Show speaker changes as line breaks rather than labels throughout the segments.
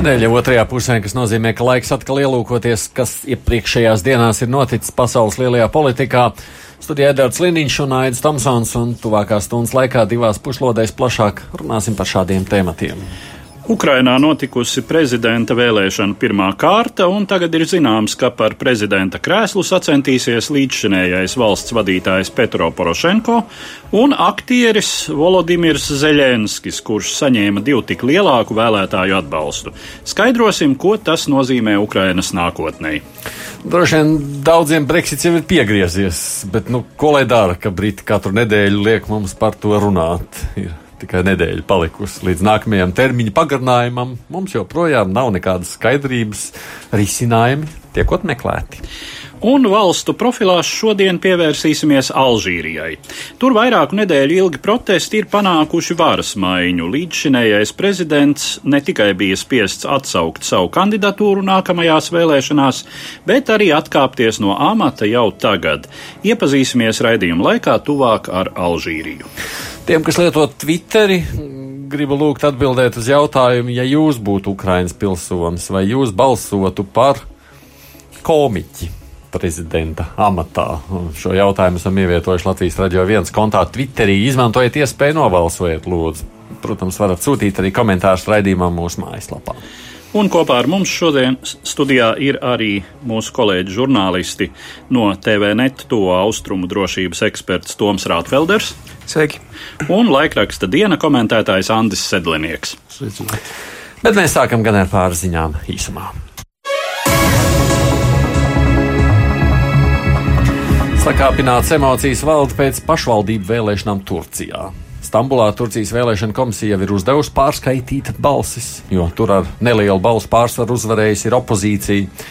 Nedēļa otrajā pusē, kas nozīmē, ka laiks atkal ielūkoties, kas iepriekšējās dienās ir noticis pasaules lielajā politikā. Studijā Edvards Liniņš un Aits Tomsons un tuvākās stundas laikā divās puslodēs plašāk runāsim par šādiem tematiem.
Ukrainā notikusi prezidenta vēlēšana pirmā kārta, un tagad ir zināms, ka par prezidenta krēslu sacensties līdzšinējais valsts vadītājs Petro Porošenko un aktieris Volodimirs Zeļenskis, kurš saņēma divu tik lielāku vēlētāju atbalstu. Skaidrosim, ko tas nozīmē Ukrainas nākotnē.
Droši vien daudziem Brexits jau ir piegriezies, bet nu, ko lai dara, ka Briti katru nedēļu liek mums par to runāt? Ir tikai nedēļa palikusi līdz nākamajam termiņa pagarinājumam. Mums joprojām nav nekādas skaidrības, risinājumi tiekot meklēti.
Un valstu profilās šodien pievērsīsimies Alžīrijai. Tur vairāku nedēļu ilgi protesti ir panākuši varas maiņu. Līdzšinējais prezidents ne tikai bija spiests atsaukt savu kandidatūru nākamajās vēlēšanās, bet arī atkāpties no amata jau tagad. Iepazīsimies raidījuma laikā tuvāk ar Alžīriju.
Tiem, kas lieto Twitteri, gribu lūgt atbildēt uz jautājumu, ja jūs būtu Ukraiņas pilsonis, vai jūs balsotu par komiķi prezidenta amatā. Šo jautājumu esam ievietojuši Latvijas radio viens kontā Twitterī. Izmantojiet iespēju nobalsojiet, lūdzu. Protams, varat sūtīt arī komentārus raidījumam mūsu mājaslapā.
Un kopā ar mums šodien studijā ir arī mūsu kolēģi žurnālisti no TVNet, to austrumu drošības eksperts Toms Rātfelders.
Sveiki!
Un laikraksta diena komentētājs Andris Sedlinieks.
Sveicināt. Bet mēs sākam gan ar pāris ziņām īsumā. Sakāpināts emocijas valda pēc pašvaldību vēlēšanām Turcijā. Stambulā Turcijas vēlēšana komisija jau ir uzdevusi pārskaitīt balsis, jo tur ar nelielu balsu pārsvaru uzvarējusi ir opozīcija.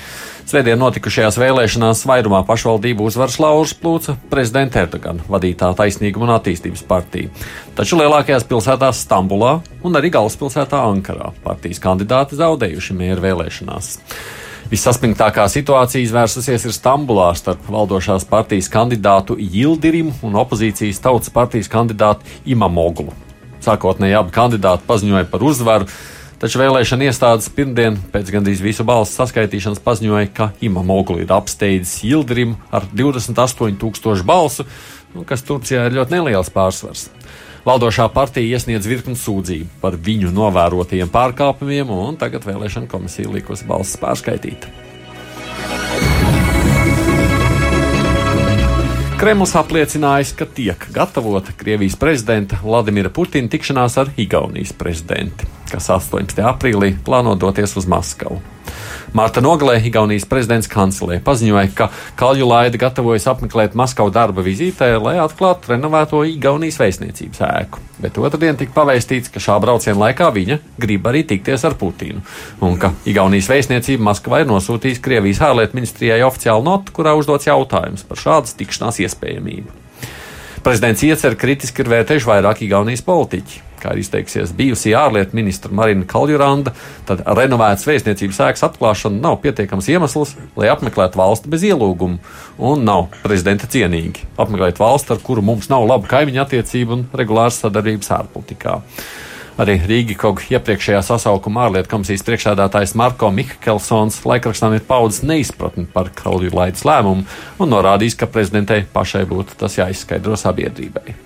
Svētdien notikušajās vēlēšanās vairumā pašvaldību uzvaras laužas plūca prezidenta Erdogana vadītā taisnīguma un attīstības partija. Taču lielākajās pilsētās Stambulā un arī galvaspilsētā Ankarā partijas kandidāti zaudējuši mieru vēlēšanās. Vissaspringtākā situācija izvērsusies ir Stambulā starp valdošās partijas kandidātu Jildirim un opozīcijas tautas partijas kandidātu Imamoglu. Sākotnēji abi kandidāti paziņoja par uzvaru, Taču vēlēšana iestādes pirmdien pēc gandrīz visu balsu saskaitīšanas paziņoja, ka Imam Ogli ir apsteidzis Jildrim ar 28,000 balsu, kas Turcijā ir ļoti neliels pārsvars. Valdošā partija iesniedz virkni sūdzību par viņu novērotajiem pārkāpumiem, un tagad vēlēšana komisija likusi balsis pārskaitīt. Kremlis apliecinājis, ka tiek gatavota Krievijas prezidenta Vladimira Putina tikšanās ar Igaunijas prezidentu, kas 18. aprīlī plāno doties uz Maskavu. Mārta Nogalē, Igaunijas prezidents kancelē, paziņoja, ka Kalju Laida gatavojas apmeklēt Maskavu darba vizītē, lai atklātu renovēto Igaunijas vēstniecības ēku. Bet otrdien tika pavēstīts, ka šā brauciena laikā viņa grib arī tikties ar Putinu, un ka Igaunijas vēstniecība Maskavā ir nosūtījusi Krievijas ārlietu ministrijai oficiālu notu, kurā uzdots jautājums par šādas tikšanās iespējamību. Prezidents iecer kritiski ir vērtējuši vairāk Igaunijas politiķi kā ir izteiksies bijusī ārlietu ministra Marina Kaljuranda, tad renovētas vēstniecības ēkas atklāšana nav pietiekams iemesls, lai apmeklētu valsti bez ielūguma, un nav prezidenta cienīgi apmeklēt valsti, ar kuru mums nav laba kaimiņa attiecība un regulāras sadarbības ārpolitikā. Arī Rīgikoga iepriekšējā sasaukuma ārlietu komisijas priekšsēdētājs Marko Mihkelsons laikrakstām ir paudzes neizpratni par Kalju laidas lēmumu un norādījis, ka prezidentei pašai būtu tas jāizskaidro sabiedrībai.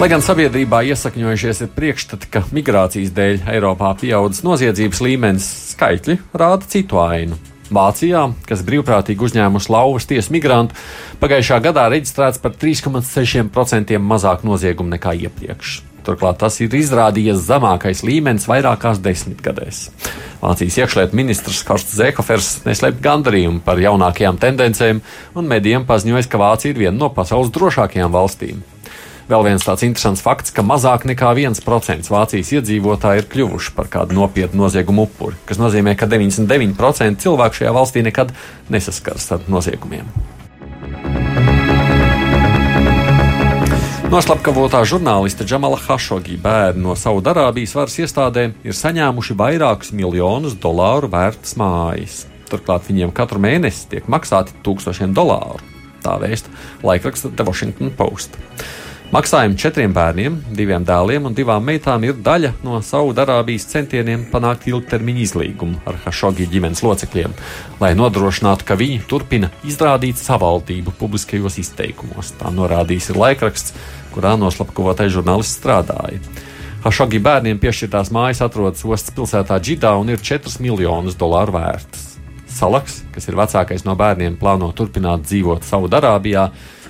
Lai gan sabiedrībā iesakņojušies ir priekšstati, ka migrācijas dēļ Eiropā pieaudzis noziedzības līmenis, skaitļi rāda citu ainu. Vācijā, kas brīvprātīgi uzņēmusi lauvas tiesu migrantu, pagājušā gadā reģistrēts par 3,6% mazāk noziegumu nekā iepriekš. Turklāt tas ir izrādījies zemākais līmenis vairākās desmitgadēs. Vācijas iekšlietu ministrs Karsts Zēkofers neslēpj gandarījumu par jaunākajām tendencēm, un medijiem paziņoja, ka Vācija ir viena no pasaules drošākajām valstīm. Vēl viens tāds interesants fakts, ka mazāk nekā 1% Vācijas iedzīvotāji ir kļuvuši par kādu nopietnu noziegumu upuri, kas nozīmē, ka 99% cilvēku šajā valstī nekad nesaskars ar noziegumiem. Noslapkavotā žurnāliste Džamala Hašogi bērni no Saudarābijas varas iestādēm ir saņēmuši vairākus miljonus dolāru vērtas mājas. Turklāt viņiem katru mēnesi tiek maksāti tūkstošiem dolāru. Tā vēsta laikraksta The Washington Post. Maksājumi četriem bērniem, diviem dēliem un divām meitām ir daļa no Saudarābijas centieniem panākt ilgtermiņa izlīgumu ar Hašogi ģimenes locekļiem, lai nodrošinātu, ka viņi turpina izrādīt savaldību publiskajos izteikumos. Tā norādījis ir laikraksts, kurā noslapkavotais žurnālists strādāja. Hašogi bērniem piešķirtās mājas atrodas ostas pilsētā Džidā un ir 4 miljonus dolāru vērtas. Salaks, kas ir vecākais no bērniem, plāno turpināt dzīvot Saudarābijā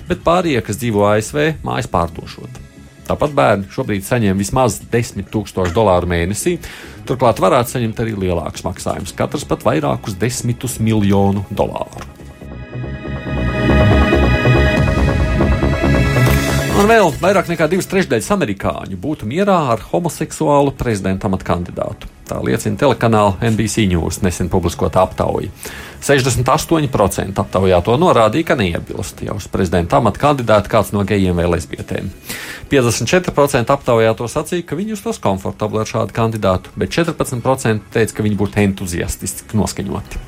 bet pārējie, kas dzīvo ASV, mājas pārdošot. Tāpat bērni šobrīd saņem vismaz 10 000 dolāru mēnesī, turklāt varētu saņemt arī lielākus maksājumus, katrs pat vairākus desmitus miljonu dolāru. Un vēl vairāk nekā divas trešdaļas amerikāņu būtu mierā ar homoseksuālu prezidenta amata kandidātu. Tā liecina telekanāla NBC News nesen publiskota aptauja. 68% aptaujāto norādīja, ka neiebilst jau uz prezidenta amata kandidātu kāds no gejiem vai lesbietēm. 54% aptaujāto sacīja, ka viņi justos komfortabli ar šādu kandidātu, bet 14% teica, ka viņi būtu entuziastiski noskaņoti.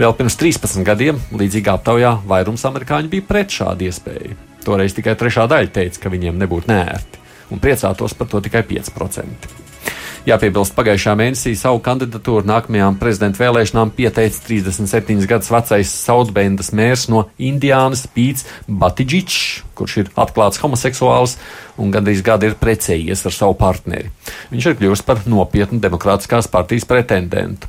Vēl pirms 13 gadiem līdzīgā aptaujā vairums amerikāņu bija pret šādu iespēju. Toreiz tikai trešā daļa teica, ka viņiem nebūtu nērti, un priecātos par to tikai 5%. Jāpiebilst, pagājušā mēnesī savu kandidatūru nākamajām prezidenta vēlēšanām pieteica 37 gadus vecais Saudbendas mērs no Indiānas Pīts Batidžičs, kurš ir atklāts homoseksuāls un gandrīz gadu ir precējies ar savu partneri. Viņš ir kļuvis par nopietnu demokrātiskās partijas pretendentu.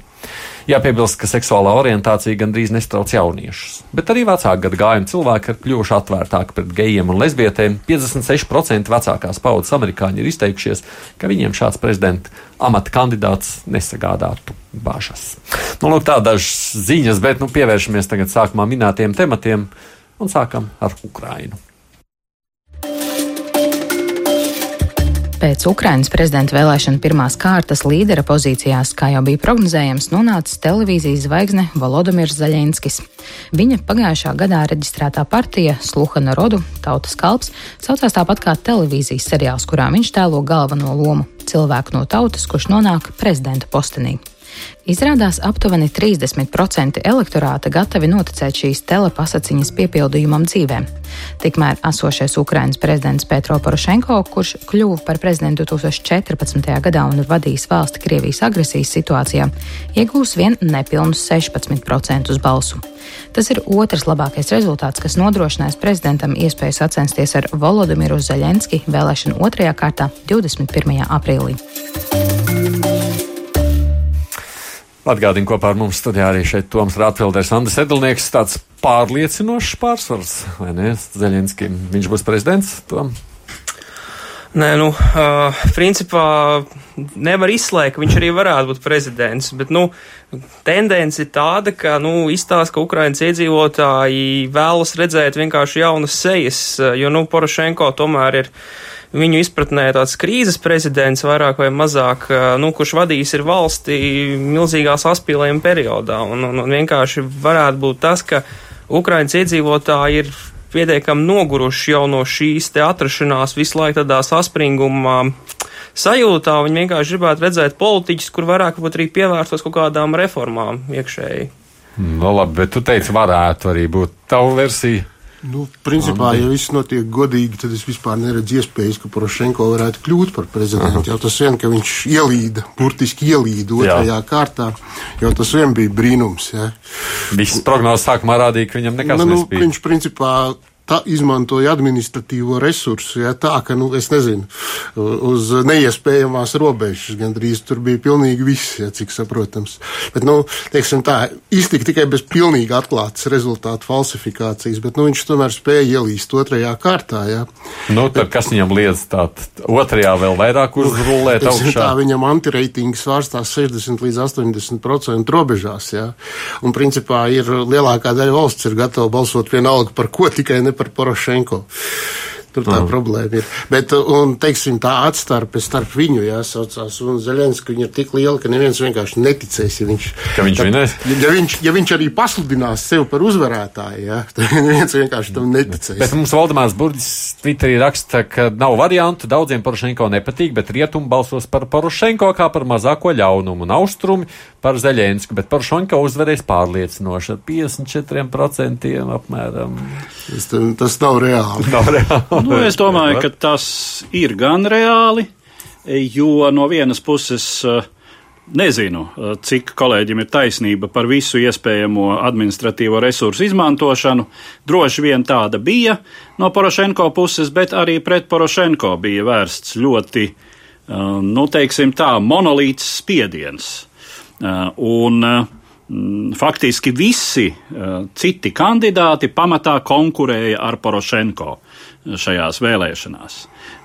Jāpiebilst, ka seksuālā orientācija gandrīz nestrauc jauniešus, bet arī vecāku gadu gājumu cilvēki ir kļuvuši atvērtāki pret gejiem un lesbietēm. 56% vecākās paudzes amerikāņi ir izteikušies, ka viņiem šāds prezidenta amata kandidāts nesagādātu bažas. Nu, lūk, tādas ziņas, bet nu, pievēršamies tagad sākumā minētiem tematiem un sākam ar Ukrainu.
Pēc Ukrainas prezidenta vēlēšana pirmās kārtas līdera pozīcijās, kā jau bija prognozējams, nonācis televīzijas zvaigzne Volodimirs Zaļenskis. Viņa pagājušā gadā reģistrētā partija Sluha Narodu, Tautas kalps, saucās tāpat kā televīzijas seriāls, kurā viņš tēlo galveno lomu - cilvēku no tautas, kurš nonāk prezidenta postenī. Izrādās, aptuveni 30% elektorāta gatavi noticēt šīs telepasaciņas piepildījumam dzīvēm. Tikmēr esošais Ukrainas prezidents Petro Porošenko, kurš kļuva par prezidentu 2014. gadā un vadījis valsti Krievijas agresijas situācijā, iegūs vien nepilnus 16% balsu. Tas ir otrs labākais rezultāts, kas nodrošinās prezidentam iespēju sacensties ar Volodimiru Zaļenski vēlēšanu otrajā kārtā 21. aprīlī.
Atgādini kopā ar mums studijā arī šeit Toms Rātvelders, Andris Edlnieks, tāds pārliecinošs pārsvars, vai ne, Zeļinski, viņš būs prezidents, Tom?
Nē, nu, uh, principā nevar izslēgt, ka viņš arī varētu būt prezidents, bet, nu, tendence ir tāda, ka, nu, izstāsta, ka Ukrainas iedzīvotāji vēlas redzēt vienkārši jaunas sejas, jo, nu, Porošenko tomēr ir viņu izpratnē tāds krīzes prezidents vairāk vai mazāk, nu, kurš vadījis ir valsti milzīgā saspīlējuma periodā. Un, un, un vienkārši varētu būt tas, ka Ukrainas iedzīvotāji ir pietiekami noguruši jau no šīs te atrašanās visu laiku tādā saspringumā sajūtā. Viņi vienkārši gribētu redzēt politiķus, kur vairāk varbūt arī pievērstos kaut kādām reformām iekšēji.
Nu, labi, bet tu teici, varētu arī būt tavu versiju.
Nu, principā, ja viss notiek godīgi, tad es vispār neredzu iespējas, ka Porošenko varētu kļūt par prezidentu. Aha. Jau tas vien, ka viņš ielīda, burtiski ielīda otrajā jā. kārtā, jau tas vien bija brīnums. Ja.
Viss prognozes sākumā rādīja, ka viņam nekas nu, nespēja.
Viņš principā tā izmantoja administratīvo resursu, ja, tā, ka, nu, es nezinu, uz neiespējamās robežas gandrīz tur bija pilnīgi viss, ja, cik saprotams. Bet, nu, teiksim tā, iztika tikai bez pilnīgi atklātas rezultātu falsifikācijas, bet, nu, viņš tomēr spēja ielīst otrajā kārtā, ja.
Nu, tad kas viņam liedz tā otrajā vēl vairāk uzrulēt
augšā? Tā viņam antireitingas svārstās 60 līdz 80% robežās, ja. Un, principā, ir lielākā daļa valsts ir gatava balsot vienalga par ko tikai ne par Porošenko. Tur tā mm. problēma ir. Bet, un, teiksim, tā atstarpe starp viņu jāsaucās un Zelenski, viņa ir tik liela, ka neviens vienkārši neticēs, ja viņš,
ka viņš,
vinēs. ja viņš, ja viņš arī pasludinās sevi par uzvarētāju, ja, tad neviens vienkārši tam neticēs.
Bet mums Valdemārs Burģis Twitterī raksta, ka nav variantu, daudziem Porošenko nepatīk, bet rietumi balsos par Porošenko kā par mazāko ļaunumu un austrumi par Zeļensku, bet Porošenko uzvarēs pārliecinoši ar 54% apmēram.
Tas, tas nav reāli.
Nav reāli.
Nu, es domāju, ka tas ir gan reāli, jo no vienas puses eh, nezinu, eh, cik kolēģim ir taisnība par visu iespējamo administratīvo resursu izmantošanu. Droši vien tāda bija no Porošenko puses, bet arī pret Porošenko bija vērsts ļoti, eh, nu, teiksim tā, monolīts spiediens. Un faktiski visi citi kandidāti pamatā konkurēja ar Porošenko šajās vēlēšanās.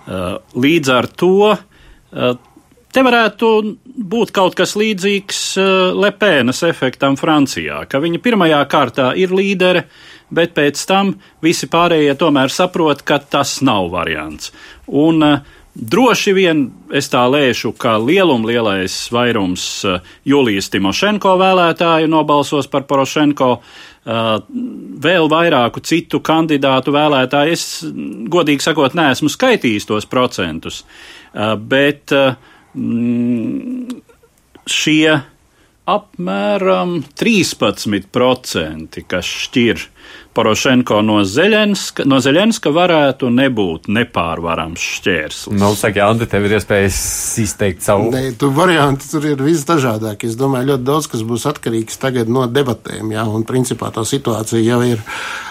Uh, līdz ar to uh, te varētu būt kaut kas līdzīgs uh, Lepēnas efektam Francijā, ka viņa pirmajā kārtā ir līdere, bet pēc tam visi pārējie tomēr saprot, ka tas nav variants. Un droši vien es tā lēšu, ka lielumlielais vairums Julijas Timošenko vēlētāju nobalsos par Porošenko, Uh, vēl vairāku citu kandidātu vēlētāju. Es, godīgi sakot, neesmu skaitījis tos procentus, uh, bet uh, mm, šie apmēram 13%, kas šķir Porošenko no Zeļenska, no Zeļenska varētu nebūt nepārvarams šķērslis.
Nu, saka, Andi, tev ir iespējas izteikt savu.
Nē, tu varianti tur ir visdažādākie. Es domāju, ļoti daudz, kas būs atkarīgs tagad no debatēm, jā, un principā tā situācija jau ir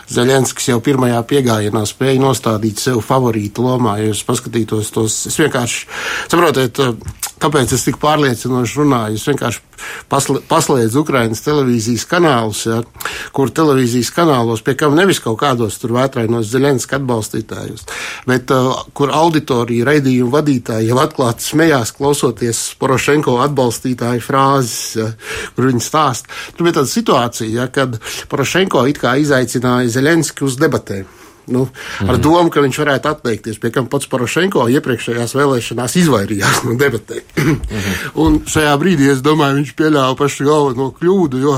Zeļenskis jau pirmajā piegājienā spēja nostādīt sev favorītu lomā, ja jūs paskatītos tos, es vienkārši, saprotiet, Kāpēc es tik pārliecinoši runāju? Es vienkārši pasl paslēdzu Ukraiņas televīzijas kanālus, ja, kur televīzijas kanālos, pie kam nevis kaut kādos tur vētrainos Zelenska atbalstītājus, bet uh, kur auditorija, raidījuma vadītāji jau atklāti smējās, klausoties Porošenko atbalstītāju frāzes, ja, kur viņi stāst. Tur bija tāda situācija, ja, kad Porošenko it kā izaicināja Zelenski uz debatēm. Nu, ar mm. domu, ka viņš varētu atteikties, pie kam pats Porošenko iepriekšējās vēlēšanās izvairījās no debatēm. mm. Un šajā brīdī es domāju, viņš pieļāva pašu galveno kļūdu, jo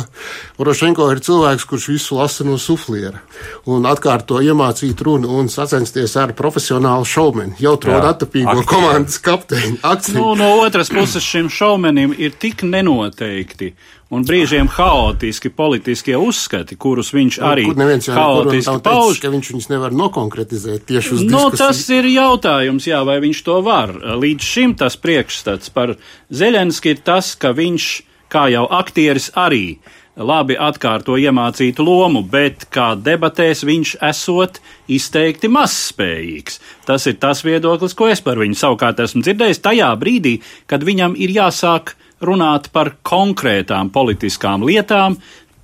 Porošenko ir cilvēks, kurš visu lasa no sufliera un atkārto iemācīt runu un sacensties ar profesionālu šaumeni, jautro un attapīgo komandas kapteini.
Nu, no otras puses šim šaumenim ir tik nenoteikti un brīžiem haotiski politiskie uzskati, kurus viņš nu, arī
jau, haotiski pauž. Ka viņš viņus nevar nokonkretizēt tieši uz
no, diskusiju. Tas ir jautājums, jā, vai viņš to var. Līdz šim tas priekšstats par Zeļenski ir tas, ka viņš, kā jau aktieris, arī labi atkārto iemācītu lomu, bet kā debatēs viņš esot izteikti mazspējīgs. Tas ir tas viedoklis, ko es par viņu savukārt esmu dzirdējis tajā brīdī, kad viņam ir jāsāk runāt par konkrētām politiskām lietām,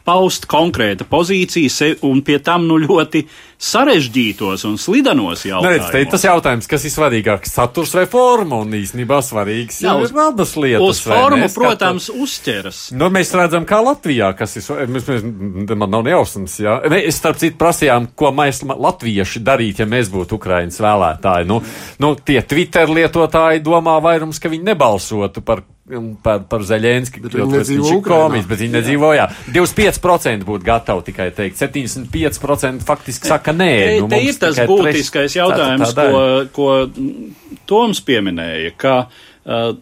paust konkrēta pozīcija un pie tam nu ļoti sarežģītos un slidenos jautājumos.
Neredz, tas jautājums, kas ir svarīgāks, saturs vai forma, un īstenībā svarīgs Jā, uz, ir abas lietas.
Uz formu, protams, tu... uzķeras.
Nu, mēs redzam, kā Latvijā, kas ir, mēs, mēs, man nav nejausmas, jā. Mēs, starp citu, prasījām, ko mēs latvieši darītu, ja mēs būtu Ukrainas vēlētāji. Nu, nu, tie Twitter lietotāji domā vairums, ka viņi nebalsotu par par, par Zeļenski,
bet viņi nedzīvo Ukrainā.
Bet viņi nedzīvo, jā. 25% būtu gatavi tikai teikt, 75% faktiski saka nē.
Te, nu, te ir tas būtiskais treš, jautājums, tā, tā, tā ko, ko Toms pieminēja, ka uh,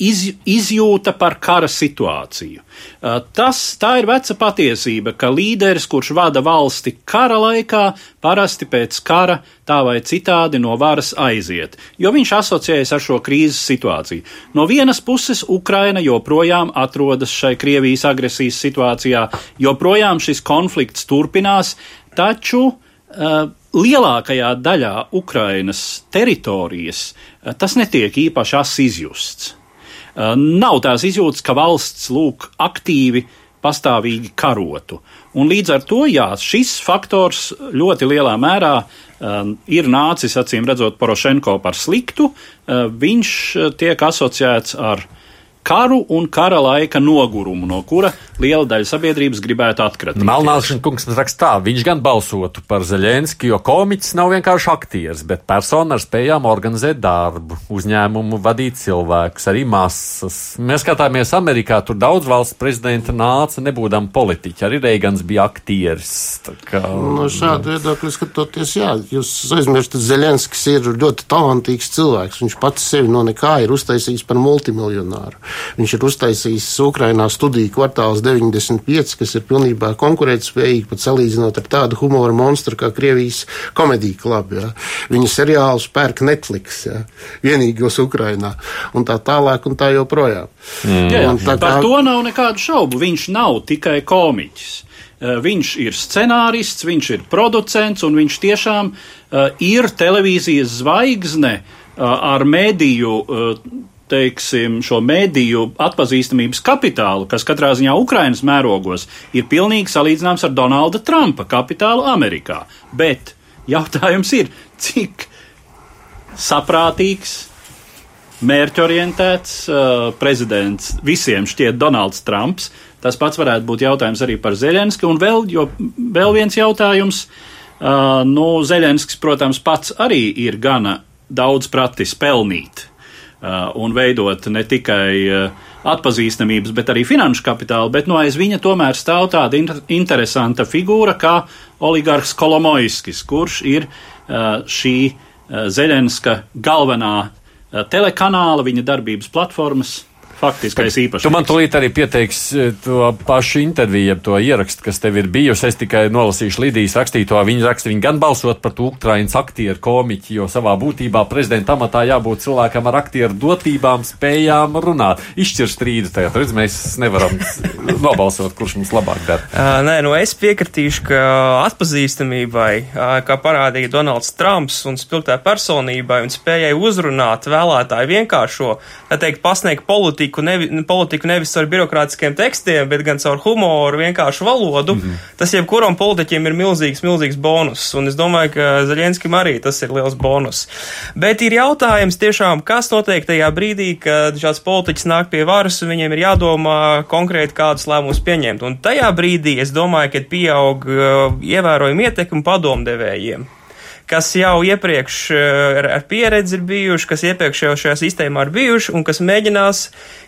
iz, izjūta par kara situāciju. Uh, tas, tā ir veca patiesība, ka līderis, kurš vada valsti kara laikā, parasti pēc kara tā vai citādi no varas aiziet, jo viņš asociējas ar šo krīzes situāciju. No vienas puses, Ukraina joprojām atrodas šai Krievijas agresijas situācijā, joprojām šis konflikts turpinās, taču uh, lielākajā daļā Ukrainas teritorijas uh, tas netiek īpaši izjusts. Nav tās izjūtas, ka valsts lūk aktīvi pastāvīgi karotu. Un līdz ar to, jā, šis faktors ļoti lielā mērā uh, ir nācis, acīm redzot, Porošenko par sliktu. Uh, viņš tiek asociēts ar karu un kara laika nogurumu, no kura liela daļa sabiedrības gribētu atkratīties.
Melnāšana kungs raksta tā, viņš gan balsotu par Zeļenski, jo komiķis nav vienkārši aktieris, bet persona ar spējām organizēt darbu, uzņēmumu vadīt cilvēkus, arī masas. Mēs skatāmies Amerikā, tur daudz valsts prezidenta nāca nebūdam politiķi, arī Reigans bija aktieris.
Kā, no šāda viedokļa skatoties, jā, jūs aizmirstat, Zeļenskis ir ļoti talantīgs cilvēks. Viņš pats sevi no nekā ir uztaisījis par multimiljonāru. Viņš ir uztaisījis Ukrainā studiju kvartāls 95, kas ir pilnībā konkurētspējīgi, pat salīdzinot ar tādu humora monstru kā Krievijas komēdija kluba. Ja. Viņa seriālus pērk Netflix, ja. vienīgos Ukrainā, un tā tālāk un tā joprojām.
Mm. Jā, jā. Tā kā... Par to nav nekādu šaubu. Viņš nav tikai komiķis. Uh, viņš ir scenārists, viņš ir producents, un viņš tiešām uh, ir televīzijas zvaigzne uh, ar mediju uh, teiksim, šo mediju atpazīstamības kapitālu, kas katrā ziņā Ukrainas mērogos ir pilnīgi salīdzināms ar Donalda Trumpa kapitālu Amerikā. Bet jautājums ir, cik saprātīgs, mērķorientēts uh, prezidents visiem šķiet Donalds Trumps. Tas pats varētu būt jautājums arī par Zelenski. Un vēl, jo, vēl viens jautājums. Uh, nu, Zelenskis, protams, pats arī ir gana daudz pratis pelnīt un veidot ne tikai uh, atpazīstamības, bet arī finanšu kapitālu, bet no aiz viņa tomēr stāv tāda inter interesanta figūra kā oligarhs Kolomojskis, kurš ir uh, šī Zeļenska galvenā telekanāla, viņa darbības platformas faktiskais īpašums.
Tu man tūlīt arī pieteiksi eh, to pašu interviju, to ierakstu, kas tev ir bijusi. Es tikai nolasīšu Lidijas rakstīto. Viņa raksta, viņa gan balsot par to Ukraiņas aktieru komiķi, jo savā būtībā prezidenta amatā jābūt cilvēkam ar aktieru dotībām, spējām runāt. Izšķir strīdu tajā. Redz, mēs nevaram nobalsot, kurš mums labāk dara.
Uh, nē, nu es piekritīšu, ka atpazīstamībai, uh, kā parādīja Donalds Trumps un spilgtā personībai un spējai uzrunāt vēlētāju vienkāršo, tā teikt, pasniegt politiku politiku, nevi, politiku nevis ar birokrātiskiem tekstiem, bet gan caur humoru, vienkāršu valodu, mm -hmm. tas jebkuram politiķim ir milzīgs, milzīgs bonus. Un es domāju, ka Zaļenskim arī tas ir liels bonus. Bet ir jautājums tiešām, kas notiek tajā brīdī, kad šāds politiķis nāk pie varas un viņiem ir jādomā konkrēti kādus lēmumus pieņemt. Un tajā brīdī es domāju, ka pieaug uh, ievērojami ietekmi padomdevējiem kas jau iepriekš eh, ar, ar pieredzi ir bijuši, kas iepriekš jau šajā sistēmā ir bijuši un kas mēģinās,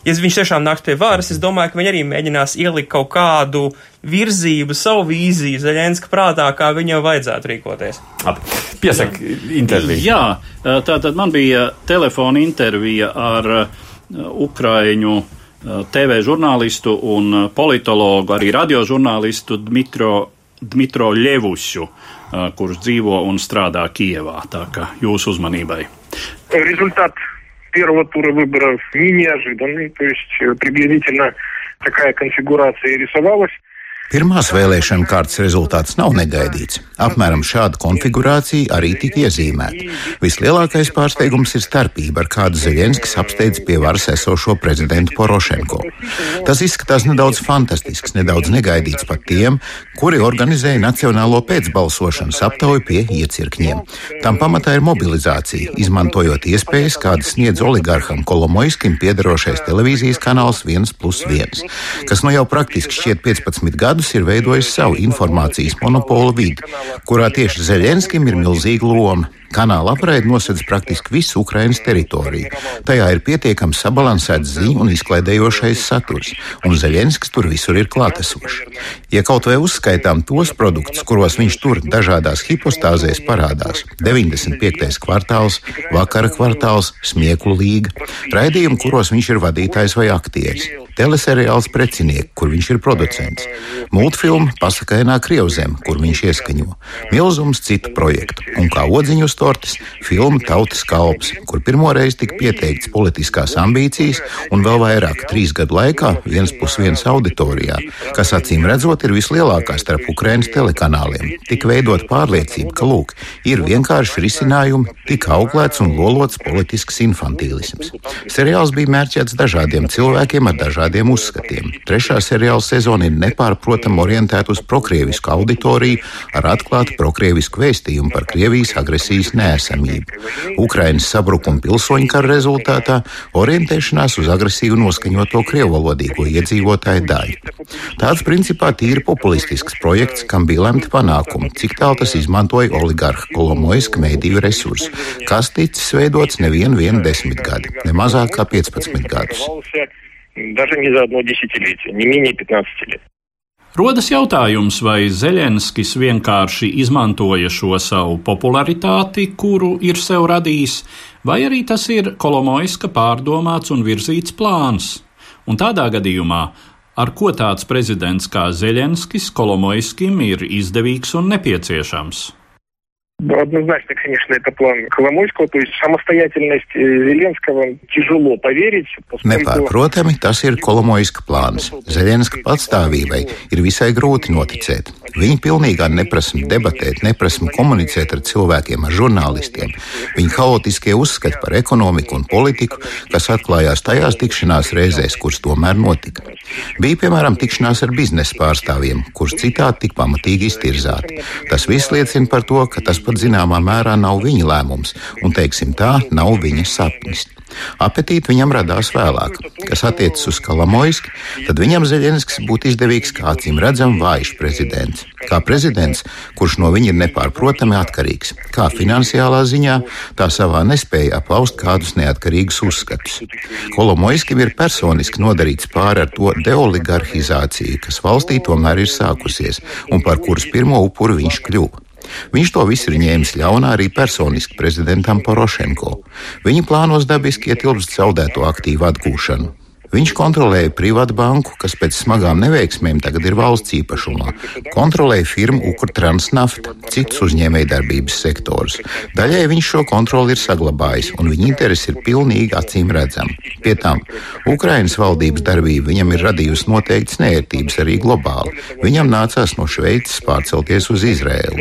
ja viņš tiešām nāks pie varas, es domāju, ka viņi arī mēģinās ielikt kaut kādu virzību, savu vīziju Zaļenska prātā, kā viņam vajadzētu rīkoties.
Piesak interviju.
Jā, eh, tā tad man bija telefona intervija ar eh, Ukraiņu TV žurnālistu un politologu, arī radiožurnālistu Dmitro, Dmitro Ļevušu kurš dzīvo un strādā Kievā. Tā kā jūsu uzmanībai.
Результат первого тура выборов не неожиданный, то есть приблизительно такая конфигурация рисовалась.
Pirmās vēlēšana kārtas rezultāts nav negaidīts. Apmēram šāda konfigurācija arī tika iezīmēta. Vislielākais pārsteigums ir starpība, ar kādu Zeļenskis apsteidz pie varas esošo prezidentu Porošenko. Tas izskatās nedaudz fantastisks, nedaudz negaidīts pat tiem, kuri organizēja nacionālo pēcbalsošanas aptauju pie iecirkņiem. Tam pamatā ir mobilizācija, izmantojot iespējas, kādas sniedz oligarham Kolomoiskim piedarošais televīzijas kanāls 1 plus 1, kas nu jau praktiski šķiet 15 gadus gadus ir veidojis savu informācijas monopolu vidi, kurā tieši Zeļenskim ir milzīga loma. Kanāla apraide nosedz praktiski visu Ukrainas teritoriju. Tajā ir pietiekami sabalansēts ziņu un izklaidējošais saturs, un Zeļenskis tur visur ir klātesošs. Ja kaut vai uzskaitām tos produktus, kuros viņš tur dažādās hipostāzēs parādās - 95. kvartāls, vakara kvartāls, smieklu līga, raidījumi, kuros viņš ir vadītājs vai aktieris, teleseriāls Precinieki, kur viņš ir producents, multfilma Pasakainā Krievzem, kur viņš ieskaņo, milzums citu projektu, un kā odziņu uz tortes filma Tautas kalps, kur pirmoreiz tika pieteikts politiskās ambīcijas un vēl vairāk trīs gadu laikā viens pus viens auditorijā, kas acīm redzot ir vislielākā starp Ukrainas telekanāliem. Tika veidot pārliecība, ka lūk, ir vienkārši risinājumi, tika auklēts un lolots politisks infantīlisms. Seriāls bija mērķēts dažādiem cilvēkiem ar dažādiem uzskatiem. Trešā seriāla sezona ir nepārprotami orientēta uz prokrievisku auditoriju ar atklātu prokrievisku vēstījumu par Krievijas agresijas neesamību, Ukrainas sabrukuma pilsoņu kara rezultātā, orientēšanās uz agresīvu noskaņoto krievvalodīgo iedzīvotāju daļu. Tāds principā tīri populistisks projekts, kam bija lemti panākumi, cik tālu tas izmantoja oligarha Kolomoiska mēdīju resursu, kas ticis veidots nevienu desmitgadi, ne mazāk kā 15 gadus.
Даже не за одно десятилетие, не менее 15 лет.
Rodas jautājums, vai Zeļenskis vienkārši izmantoja šo savu popularitāti, kuru ir sev radījis, vai arī tas ir Kolomoiska pārdomāts un virzīts plāns. Un tādā gadījumā, ar ko tāds prezidents kā Zeļenskis Kolomoiskim ir izdevīgs un nepieciešams?
Однозначно, конечно, это план Коломойского, то есть самостоятельность э, Зеленского тяжело поверить.
Поскольку... Nepārprotami, tas ir Kolomojska plāns. Zelenska patstāvībai ir visai grūti noticēt. Viņi pilnībā neprasma debatēt, neprasma komunicēt ar cilvēkiem, ar žurnālistiem. Viņa haotiskie uzskati par ekonomiku un politiku, kas atklājās tajās tikšanās reizēs, kuras tomēr notika. Bija, piemēram, tikšanās ar biznesa pārstāvjiem, kurus citādi tik pamatīgi iztirzāti. Tas viss liecina par to, ka tas pat zināmā mērā nav viņa lēmums, un, teiksim tā, nav viņa sapnis. Apetīti viņam radās vēlāk. Kas attiecas uz Kalamoiski, tad viņam Zeļenskis būtu izdevīgs kā acīm redzam vājš prezidents. Kā prezidents, kurš no viņa ir nepārprotami atkarīgs, kā finansiālā ziņā, tā savā nespēja aplaust kādus neatkarīgus uzskatus. Kolomoiskim ir personiski nodarīts pāri ar to deoligarhizāciju, kas valstī tomēr ir sākusies un par kuras pirmo upuru viņš kļuva. Viņš to visu ir ņēmis ļaunā arī personiski prezidentam Porošenko. Viņa plānos dabiski ietilpst zaudēto aktīvu atgūšanu. Viņš kontrolēja privātu banku, kas pēc smagām neveiksmēm tagad ir valsts īpašumā. Kontrolēja firmu Ukrtransnafta, citus uzņēmējdarbības sektors. Daļai viņš šo kontroli ir saglabājis, un viņa interesi ir pilnīgi acīm redzama. Pie tam Ukrainas valdības darbība viņam ir radījusi noteiktas neērtības arī globāli. Viņam nācās no Šveices pārcelties uz Izraēlu.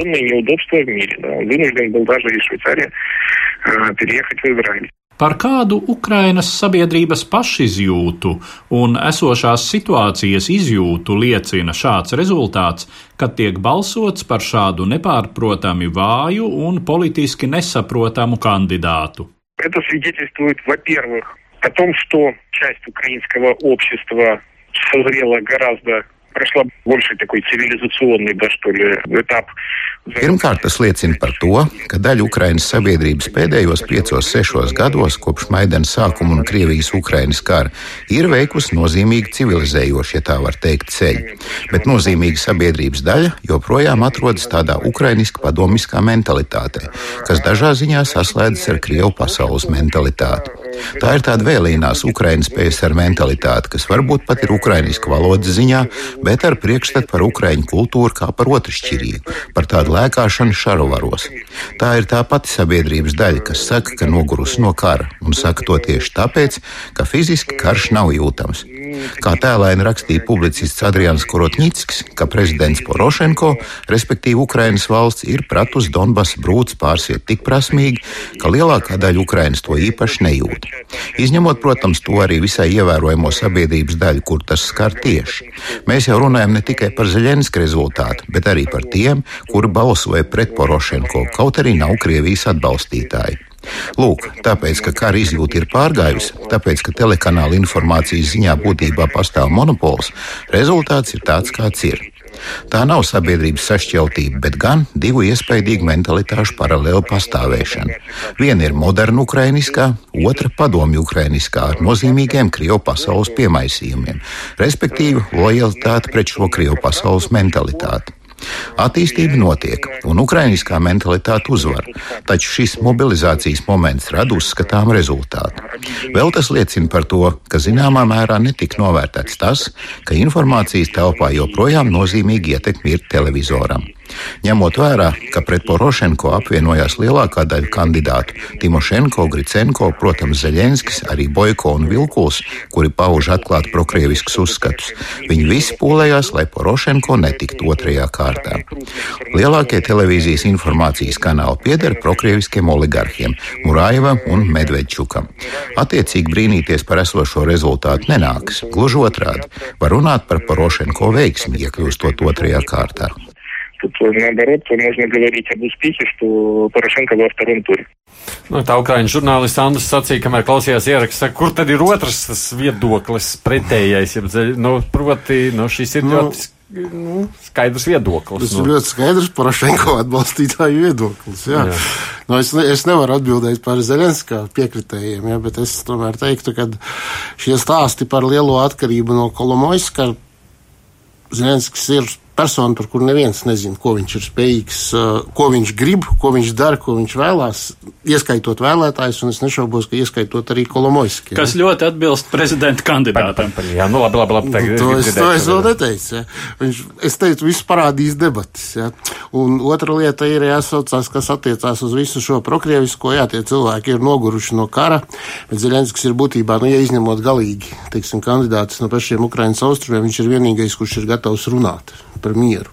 переехать в Израиль. Par kādu Ukrainas sabiedrības pašizjūtu un esošās situācijas izjūtu liecina šāds rezultāts, kad tiek balsots par šādu nepārprotami vāju un politiski nesaprotamu kandidātu.
Это свидетельствует, во-первых, о том, что часть украинского общества созрела гораздо прошла больше такой цивилизационный, да, что ли, этап.
Pirmkārt, tas liecina par to, ka daļa Ukraiņas sabiedrības pēdējos piecos, sešos gados, kopš Maidana sākuma un Krievijas-Ukrainas kara, ir veikusi nozīmīgi civilizējoši, ja tā var teikt, ceļu. Bet nozīmīga sabiedrības daļa joprojām atrodas tādā ukrainiski padomiskā mentalitātē, kas dažā ziņā saslēdzas ar Krievu pasaules mentalitāti. Tā ir tāda vēlīnās Ukraiņas PSR mentalitāte, kas varbūt pat ir ukraiņu valodas ziņā, bet ar priekšstatu par ukraiņu kultūru kā par otršķirīgu, par tādu lēkāšanu šarovaros. Tā ir tā pati sabiedrības daļa, kas saka, ka nogurusi no kara, un saka to tieši tāpēc, ka fiziski karš nav jūtams. Kā tēlēni rakstīja publicists Adrians Korotņickis, ka prezidents Porošenko, respektīvi Ukrainas valsts, ir pratus Donbass brūts pārsiet tik prasmīgi, ka lielākā daļa Ukrainas to īpaši nejūt. Izņemot, protams, to arī visai ievērojamo sabiedrības daļu, kur tas skar tieši. Mēs jau runājam ne tikai par Zelenska rezultātu, bet arī par tiem, kuri balsoja pret Porošenko, kaut arī nav Krievijas atbalstītāji. Lūk, tāpēc, ka kara izjūta ir pārgājusi, tāpēc, ka telekanāla informācijas ziņā būtībā pastāv monopols, rezultāts ir tāds, kāds ir. Tā nav sabiedrības sašķeltība, bet gan divu iespaidīgu mentalitāšu paralēla pastāvēšana. Viena ir moderna ukrainiskā, otra padomju ukrainiskā ar nozīmīgiem Krievu pasaules piemaisījumiem, respektīvi lojalitāte pret šo Krievu pasaules mentalitāti. Attīstība notiek, un ukrainiskā mentalitāte uzvar, taču šis mobilizācijas moments rada uzskatām rezultātu. Vēl tas liecina par to, ka zināmā mērā netika novērtēts tas, ka informācijas telpā joprojām nozīmīgi ietekmi ir televizoram. Ņemot vērā, ka pret Porošenko apvienojās lielākā daļa kandidātu - Timošenko, Gricenko, protams, Zeļenskis, arī Boiko un Vilkuls, kuri pauž atklāti prokrieviskus uzskatus, viņi visi pūlējās, lai Porošenko netiktu otrajā kārtā. Lielākie televīzijas informācijas kanāli pieder prokrieviskiem oligarhiem - Murājevam un Medvedčukam. Attiecīgi brīnīties par esošo rezultātu nenāks. Gluži otrādi, var runāt par Porošenko veiksmi, iekļūstot otrajā kārtā.
Тут, наоборот, можно говорить об успехе, что Порошенко во втором туре.
Nu, tā Ukraiņu žurnālists Andris sacīja, kamēr klausījās ierakstu, kur tad ir otrs tas viedoklis pretējais, ja, nu, proti, nu, šis ir nu, ļoti nu, skaidrs viedoklis.
Tas nu. ir ļoti skaidrs Porošenko atbalstītāju viedoklis. Jā. Jā. Nu, es, ne, es nevaru atbildēt par Zelenskā piekritējiem, ja, bet es tomēr teiktu, ka šie stāsti par lielo atkarību no Kolomoiska Zelenskis ir persona, par kuru neviens nezina, ko viņš ir spējīgs, ko viņš grib, ko viņš dara, ko viņš vēlās, ieskaitot vēlētājus, un es nešaubos, ka ieskaitot arī Kolomoiski.
Kas ja? ļoti atbilst prezidenta kandidātam.
Jā, nu labi, labi, labi. Tagad,
to es, to es vēl neteicu. Ja. Viņš, es teicu, viss parādīs debatas. Ja. Un otra lieta ir jāsaucās, kas attiecās uz visu šo prokrievisko, jā, tie cilvēki ir noguruši no kara, bet Zelenskis ir būtībā, nu, ja izņemot galīgi, teiksim, kandidātus no pašiem Ukrainas austrumiem, viņš ir vienīgais, kurš ir gatavs runāt par mieru.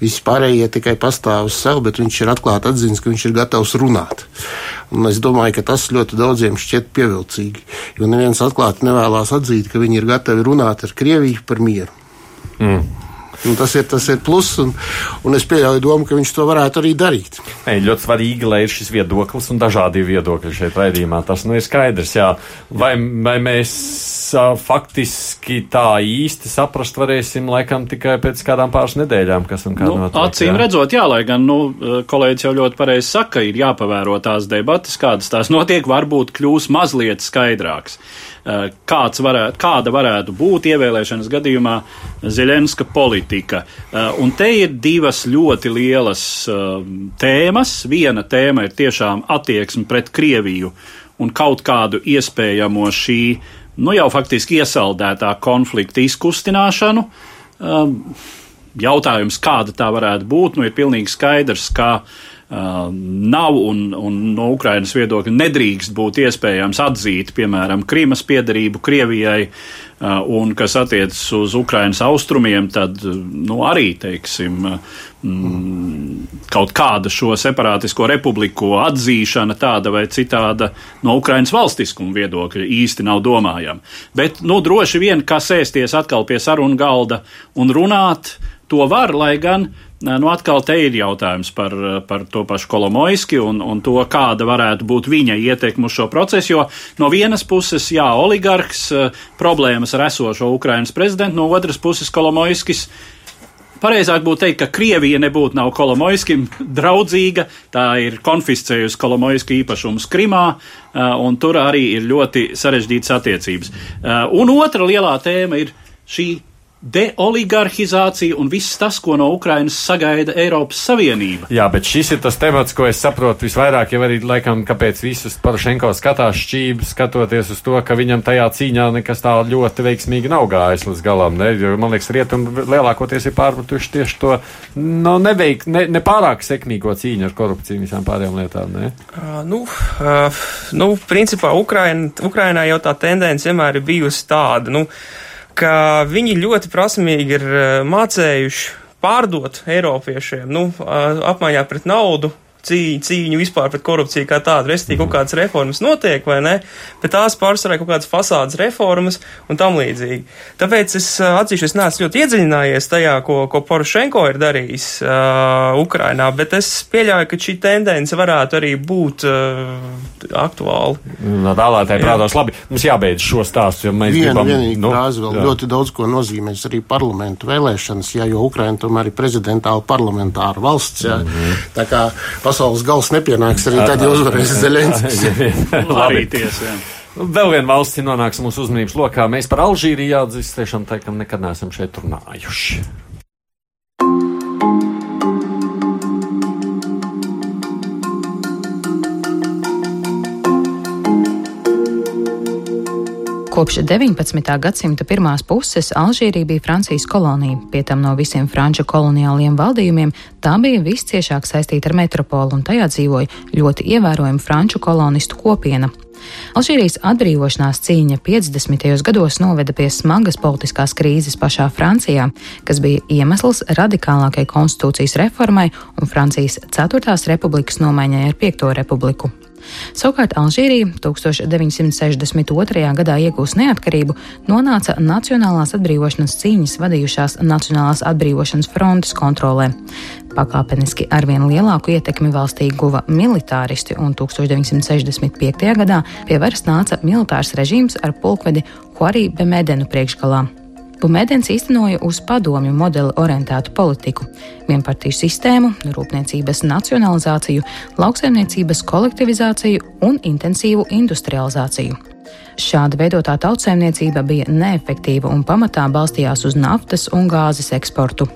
Visi pārējie tikai pastāv uz sevi, bet viņš ir atklāti atzīst, ka viņš ir gatavs runāt. Un es domāju, ka tas ļoti daudziem šķiet pievilcīgi, jo neviens atklāti nevēlas atzīt, ka viņi ir gatavi runāt ar Krieviju par mieru. Mm. Un tas ir, tas ir pluss, un, un es pieļauju domu, ka viņš to varētu arī darīt.
Ei, ļoti svarīgi, lai ir šis viedoklis un dažādi viedokļi šeit raidījumā. Tas nu ir skaidrs, jā. Vai, vai mēs uh, faktiski tā īsti saprast varēsim laikam tikai pēc kādām pāris nedēļām, kas un kā
nu,
notiek.
Acīm jā. redzot, jā, lai gan, nu, kolēģis jau ļoti pareizi saka, ir jāpavēro tās debatas, kādas tās notiek, varbūt kļūs mazliet skaidrāks. Eh, varētu, kāda varētu būt ievēlēšanas gadījumā Zelenska politika. Eh, un te ir divas ļoti lielas eh, tēmas. Viena tēma ir tiešām attieksme pret Krieviju un kaut kādu iespējamo šī, nu jau faktiski iesaldētā konflikta izkustināšanu. Jautājums, kāda tā varētu būt, nu ir pilnīgi skaidrs, ka Uh, nav un, un no Ukrainas viedokļa nedrīkst būt iespējams atzīt, piemēram, Krīmas piedarību Krievijai, uh, un kas attiecas uz Ukrainas austrumiem, tad nu, arī, teiksim, mm, kaut kāda šo separātisko republiku atzīšana tāda vai citāda no Ukrainas valstiskuma viedokļa īsti nav domājama. Bet, nu, droši vien, kā sēsties atkal pie sarunu galda un runāt, to var, lai gan Nu, atkal te ir jautājums par, par to pašu Kolomoiski un, un to, kāda varētu būt viņa ietekme uz šo procesu, jo no vienas puses, jā, oligarks, problēmas ar esošo Ukrainas prezidentu, no otras puses Kolomoiskis. Pareizāk būtu teikt, ka Krievija nebūtu nav Kolomoiskim draudzīga, tā ir konfiscējusi Kolomoiska īpašumus Krimā, un tur arī ir ļoti sarežģītas attiecības. Un otra lielā tēma ir šī deoligarhizācija un viss tas, ko no Ukrainas sagaida Eiropas Savienība.
Jā, bet šis ir tas temats, ko es saprotu visvairāk, jau arī laikam, kāpēc visus Porošenko skatās šķību, skatoties uz to, ka viņam tajā cīņā nekas tā ļoti veiksmīgi nav gājis līdz galam. Ne? Jo, man liekas, rietumi lielākoties ir pārpratuši tieši to no neveik, ne, ne pārāk sekmīgo cīņu ar korupciju visām pārējām lietām. Ne?
Uh, nu, uh, nu, principā Ukraina, Ukrainā jau tā tendence vienmēr ir bijusi tāda. Nu, ka viņi ļoti prasmīgi ir eh, mācējuši pārdot Eiropiešiem, nu, apmaiņā pret naudu, cīņu, cīņu vispār pret korupciju kā tādu, respektīvi kaut kādas reformas notiek, vai ne, bet tās pārsvarā kaut kādas fasādes reformas un tam līdzīgi. Tāpēc es atzīšu, es neesmu ļoti iedziļinājies tajā, ko, ko Porošenko ir darījis uh, Ukrainā, bet es pieļauju, ka šī tendence varētu arī būt uh, aktuāla.
No tālākai prātos, labi, mums jābeidz šo stāstu, jo mēs
Viena,
gribam.
Vienīgi nu, frāze vēl jā. ļoti daudz ko nozīmēs arī parlamentu vēlēšanas, jā, jo Ukraina tomēr ir prezidentāla parlamentāra valsts, jā. Mm -hmm. Tā kā pasaules gals nepienāks arī tad, ja uzvarēs Zelenskis.
Labi, tiesa.
Vēl viena valsts nonāks mūsu uzmanības lokā. Mēs par Alžīriju jāatzīst, tiešām tā, ka nekad neesam šeit runājuši.
Kopš 19. gadsimta pirmās puses Alžīrija bija Francijas kolonija, pie tam no visiem franču koloniāliem valdījumiem tā bija visciešāk saistīta ar metropolu un tajā dzīvoja ļoti ievērojama franču kolonistu kopiena. Alžīrijas atbrīvošanās cīņa 50. gados noveda pie smagas politiskās krīzes pašā Francijā, kas bija iemesls radikālākai konstitūcijas reformai un Francijas 4. republikas nomaiņai ar 5. republiku. Savukārt Alžīrija 1962. gadā iegūst neatkarību, nonāca Nacionālās atbrīvošanas cīņas vadījušās Nacionālās atbrīvošanas frontes kontrolē. Pakāpeniski arvien lielāku ietekmi valstī guva militāristi, un 1965. gadā pie varas nāca militārs režīms ar pulkvedi Huarī Bemedenu priekšgalā. Bumēdens īstenoja uz padomju modeli orientētu politiku - vienpartiju sistēmu, rūpniecības nacionalizāciju, lauksaimniecības kolektivizāciju un intensīvu industrializāciju. Šāda veidotā tautsēmniecība bija neefektīva un pamatā balstījās uz naftas un gāzes eksportu.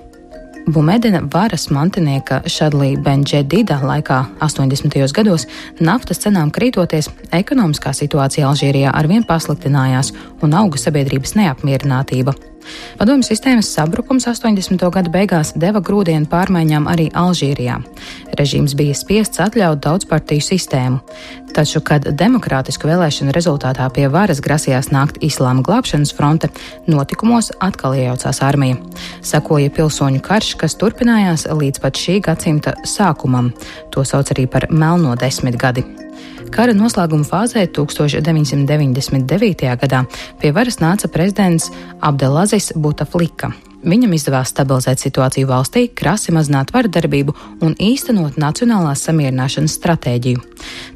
Bumedena varas mantinieka Šadlī Benģedida laikā 80. gados naftas cenām krītoties, ekonomiskā situācija Alžīrijā arvien pasliktinājās un auga sabiedrības neapmierinātība. Padomju sistēmas sabrukums 80. gada beigās deva grūdienu pārmaiņām arī Alžīrijā. Režīms bija spiests atļaut daudzpartiju sistēmu. Taču, kad demokrātisku vēlēšanu rezultātā pie varas grasījās nākt Islāma glābšanas fronte, notikumos atkal iejaucās armija. Sakoja pilsoņu karš, kas turpinājās līdz pat šī gadsimta sākumam. To sauc arī par melno desmitgadi. Kara noslēguma fāzē 1999. gadā pie varas nāca prezidents Abdelazis Butaflika. Viņam izdevās stabilizēt situāciju valstī, krasi mazināt vardarbību un īstenot nacionālās samierināšanas stratēģiju.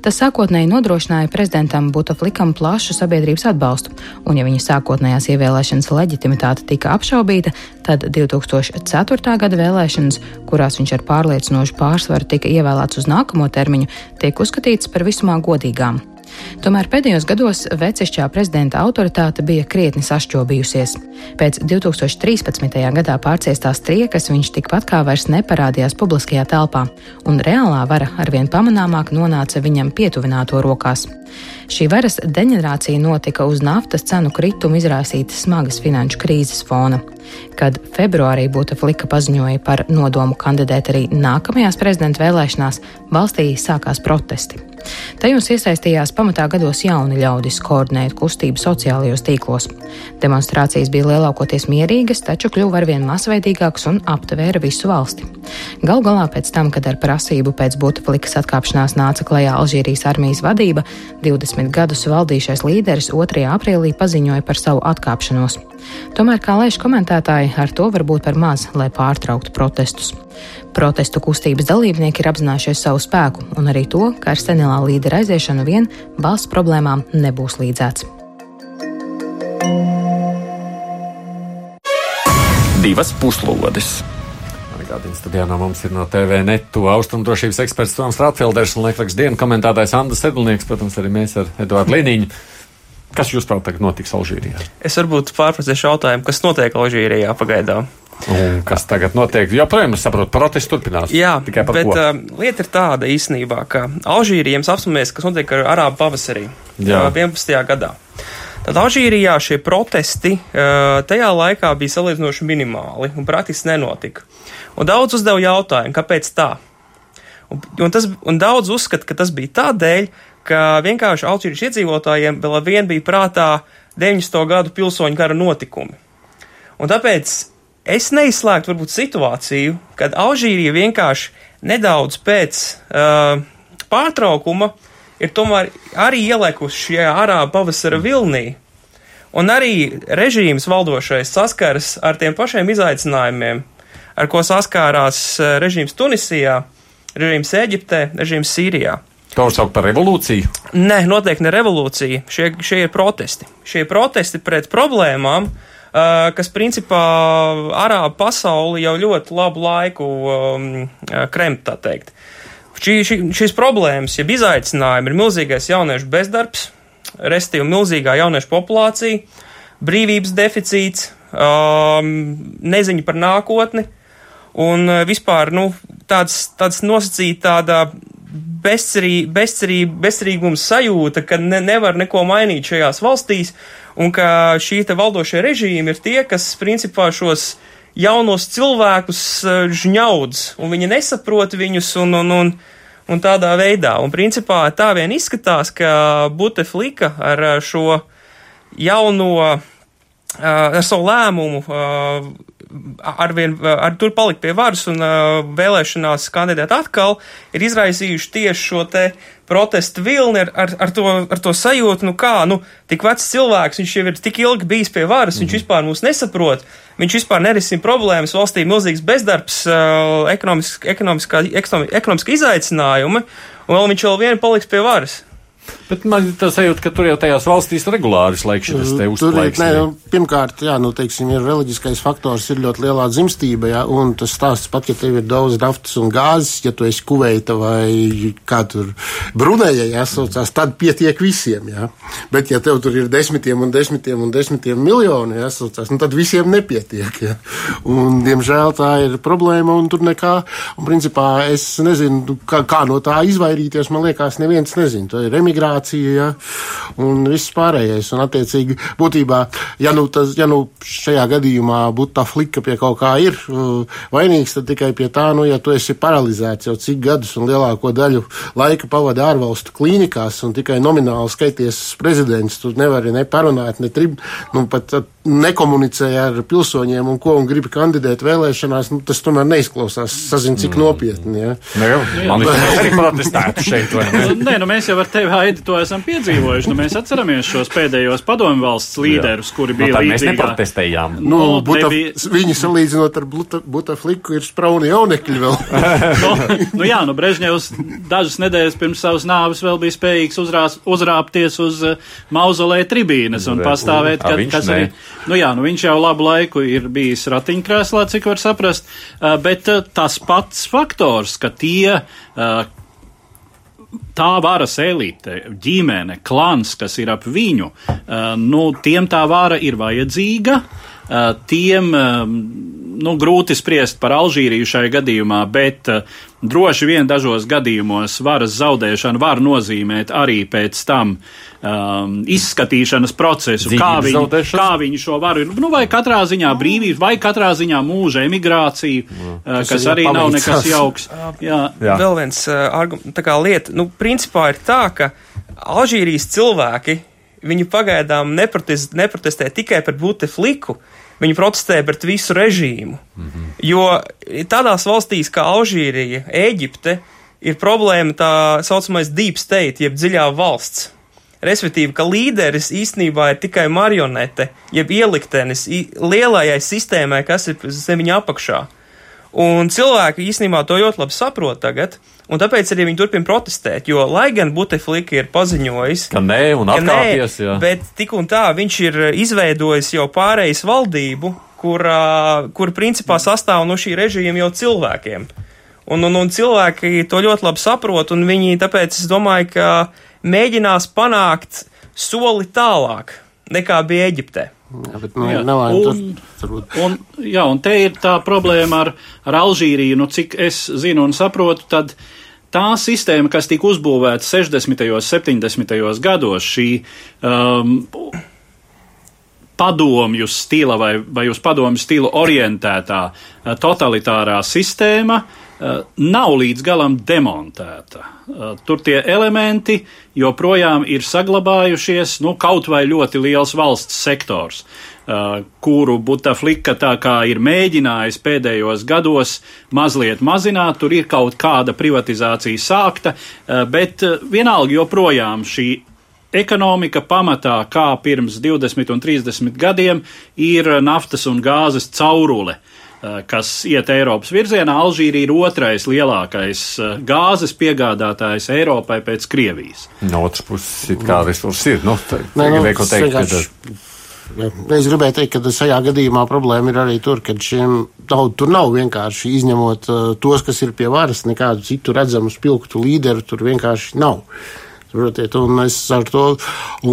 Tas sākotnēji nodrošināja prezidentam Butaflikam plašu sabiedrības atbalstu, un ja viņa sākotnējās ievēlēšanas leģitimitāte tika apšaubīta, tad 2004. gada vēlēšanas, kurās viņš ar pārliecinošu pārsvaru tika ievēlēts uz nākamo termiņu, tiek uzskatītas par visumā godīgām. Tomēr pēdējos gados vecišķā prezidenta autoritāte bija krietni sašķobījusies. Pēc 2013. gadā pārciestās triekas viņš tikpat kā vairs neparādījās publiskajā telpā, un reālā vara arvien pamanāmāk nonāca viņam pietuvināto rokās. Šī varas deģenerācija notika uz naftas cenu kritumu izraisītas smagas finanšu krīzes fona. Kad februārī Būtaflika paziņoja par nodomu kandidēt arī nākamajās prezidenta vēlēšanās, valstī sākās protesti. Tajos iesaistījās pamatā gados jauni ļaudis koordinēt kustību sociālajos tīklos. Demonstrācijas bija lielākoties mierīgas, taču kļuva arvien masveidīgākas un aptvēra visu valsti. Gal galā pēc tam, kad ar prasību pēc Būtaflikas atkāpšanās nāca klajā Alžīrijas armijas vadība, 20 gadus valdījušais līderis 2. aprīlī paziņoja par savu atkāpšanos. Tomēr, kā lēš komentētāji, ar to var būt par maz, lai pārtrauktu protestus. Protestu kustības dalībnieki ir apzinājušies savu spēku un arī to, ka ar senilā līdera aiziešanu vien valsts problēmām nebūs līdzēts.
Divas puslodes!
Atgādījums studijā no mums ir no TV netu austrumdrošības eksperts Toms Rātfelders un Lietuvas dienas komentētājs Andris Sedlnieks, protams, arī mēs ar Eduardu Liniņu. Kas jūs prāt tagad notiks Alžīrijā?
Es varbūt pārprasēšu jautājumu, kas notiek Alžīrijā pagaidām.
Un kas tagad notiek? Jā, protams, saprotu, protests turpinās.
Jā,
tikai par
bet
ko?
uh, lieta ir tāda īstenībā, ka Alžīrijiem apstāmies, kas notiek ar Arābu pavasarī
Jā.
uh, 11. gadā. Tad Alžīrijā šie protesti uh, tajā laikā bija salīdzinoši minimāli un praktiski nenotika. Un daudz uzdeva jautājumu, kāpēc tā? Un, un, tas, un daudz uzskata, ka tas bija tādēļ, ka vienkārši Alžīrijas iedzīvotājiem vēl vien bija prātā 90. gadu pilsoņu kara notikumi. Un tāpēc es neizslēgtu varbūt situāciju, kad Alžīrija vienkārši nedaudz pēc uh, pārtraukuma ir tomēr arī ielikusi šajā arābu pavasara vilnī. Un arī režīms valdošais saskaras ar tiem pašiem izaicinājumiem, ar ko saskārās uh, režīms Tunisijā, režīms Eģiptē, režīms Sīrijā.
To var saukt par revolūciju.
Nē, noteikti ne revolūcija. Šie, šie ir protesti. Šie ir protesti pret problēmām, uh, kas principā arābu pasauli jau ļoti labu laiku um, kremt, tā teikt. Šī, šī, šīs problēmas, jeb izaicinājumi ir milzīgais jauniešu bezdarbs, restīvi milzīgā jauniešu populācija, brīvības deficīts, um, neziņa par nākotni un uh, vispār nu, tāds, tāds nosacīt tāda bezcerī, bezcerī, bezcerīgums sajūta, ka ne, nevar neko mainīt šajās valstīs, un ka šī valdošie režīmi ir tie, kas principā šos jaunos cilvēkus žņaudz, un viņi nesaprot viņus, un, un, un, un tādā veidā. Un principā tā vien izskatās, ka Buteflika ar šo jauno ar savu lēmumu arvien ar tur palikt pie varas un vēlēšanās kandidēt atkal, ir izraisījuši tieši šo te protestu vilni ar, ar, ar, to, ar to sajūtu, nu kā, nu, tik vecs cilvēks, viņš jau ir tik ilgi bijis pie varas, mm. viņš vispār mūs nesaprot, viņš vispār nerisina problēmas, valstī milzīgs bezdarbs, ekonomiski, ekonomiskā, ekonomiski izaicinājumi, un vēl viņš vēl vien paliks pie varas.
Bet man ir tas sajūta, ka tur jau tajās valstīs regulāri slēgšanas te uzplaiks.
Pirmkārt, jā, nu, teiksim, ir reliģiskais faktors, ir ļoti lielā dzimstība, jā, un tas stāsts pat, ja tev ir daudz naftas un gāzes, ja tu esi kuveita vai kā tur Brunēja jāsaucās, tad pietiek visiem, jā. Bet, ja tev tur ir desmitiem un desmitiem un desmitiem miljoni jāsaucās, nu, tad visiem nepietiek, jā. Un, diemžēl, tā ir problēma, un tur nekā, un principā es nezinu, kā, kā no tā izvairīties, man liekas, neviens nezin. Tā ir emigrācija migrācija, ja, un viss pārējais. Un, attiecīgi, būtībā, ja nu, tas, ja nu šajā gadījumā būtu tā flika pie kaut kā ir uh, vainīgs, tad tikai pie tā, nu, ja tu esi paralizēts jau cik gadus un lielāko daļu laika pavadi ārvalstu klīnikās un tikai nomināli skaities prezidents, tu nevari ne parunāt, ne trib, nu, pat nekomunicē ar pilsoņiem un ko un grib kandidēt vēlēšanās, nu, tas tomēr neizklausās, sazin, cik mm. nopietni. Ja.
Ne, nu jau, man liekas, arī protestētu šeit, vai ne?
Nē, nu mēs jau ar tevi, Haidi, to esam piedzīvojuši. Nu, mēs atceramies šos pēdējos padomu valsts līderus, kuri bija
no,
līdzīgi.
Mēs neprotestējām.
Nu, nu Buta, nebija... Viņi salīdzinot ar Butafliku ir sprauni jaunekļi vēl.
nu, nu jā, nu Brežņevs dažas nedēļas pirms savas nāves vēl bija spējīgs uzrās, uzrāpties uz uh, mauzolē tribīnes un pastāvēt, ka, kas arī. Nu jā, nu viņš jau labu laiku ir bijis ratiņkrēslā, cik var saprast, uh, bet uh, tas pats faktors, ka tie, uh, tā varas elite, ģimene, klans, kas ir ap viņu, nu, tiem tā vara ir vajadzīga. Tiem nu, grūti spriest par Alžīriju šajā gadījumā, bet droši vien dažos gadījumos varas zaudēšana var nozīmēt arī pēc tam uh, um, izskatīšanas procesu,
Dzīvības
kā viņi, kā viņi šo varu, nu, vai katrā ziņā brīvību, vai katrā ziņā mūža emigrāciju, uh, kas, kas arī nav nekas jauks.
Jā. Jā. Vēl viens uh, arguments, tā kā lieta, nu, principā ir tā, ka Alžīrijas cilvēki, viņi pagaidām neprotest, neprotestē tikai par Butefliku, viņi protestē pret visu režīmu. Mm -hmm. Jo tādās valstīs kā Alžīrija, Ēģipte, ir problēma tā saucamais deep state, jeb dziļā valsts. Respektīvi, ka līderis īstenībā ir tikai marionete, jeb ieliktenis lielajai sistēmai, kas ir zem viņa apakšā. Un cilvēki īstenībā to ļoti labi saprot tagad, un tāpēc arī viņi turpina protestēt. Jo, lai gan Buteflika ir paziņojis,
ka nē, un atkāpies,
nē, jā. bet tik un tā viņš ir izveidojis jau pārējais valdību, kur, kur principā sastāv no šī režīma jau cilvēkiem. Un, un, un cilvēki to ļoti labi saprot, un viņi tāpēc es domāju, ka mēģinās panākt soli tālāk nekā bija Eģiptē.
Jā, bet, nu, jā. Un, tas,
un, jā, un te ir tā problēma ar, ar Alžīriju. Nu, cik es zinu un saprotu, tad tā sistēma, kas tika uzbūvēta 60. un 70. gados, šī um, padomju stila vai, vai uz padomju stilu orientētā uh, totalitārā sistēma, uh, Eh, nav līdz galam demontēta. Eh, tur tie elementi joprojām ir saglabājušies, nu, kaut vai ļoti liels valsts sektors, eh, kuru Butaflika tā kā ir mēģinājis pēdējos gados mazliet mazināt, tur ir kaut kāda privatizācija sākta, bet vienalga joprojām šī ekonomika pamatā, kā pirms 20 un 30 gadiem, ir naftas un gāzes caurule. Uh, Eh, kas iet Eiropas virzienā. Alžīrija ir otrais lielākais eh, gāzes piegādātājs Eiropai pēc Krievijas.
No otras puses, kā resursi ir. Nu, tā, Nē, nu, teikt, ka...
Es gribēju teikt, ka šajā gadījumā problēma ir arī tur, ka šiem nav, tur nav vienkārši izņemot uh, tos, kas ir pie varas, nekādu citu redzamu spilgtu līderu tur vienkārši nav. Saprotiet, un es ar to,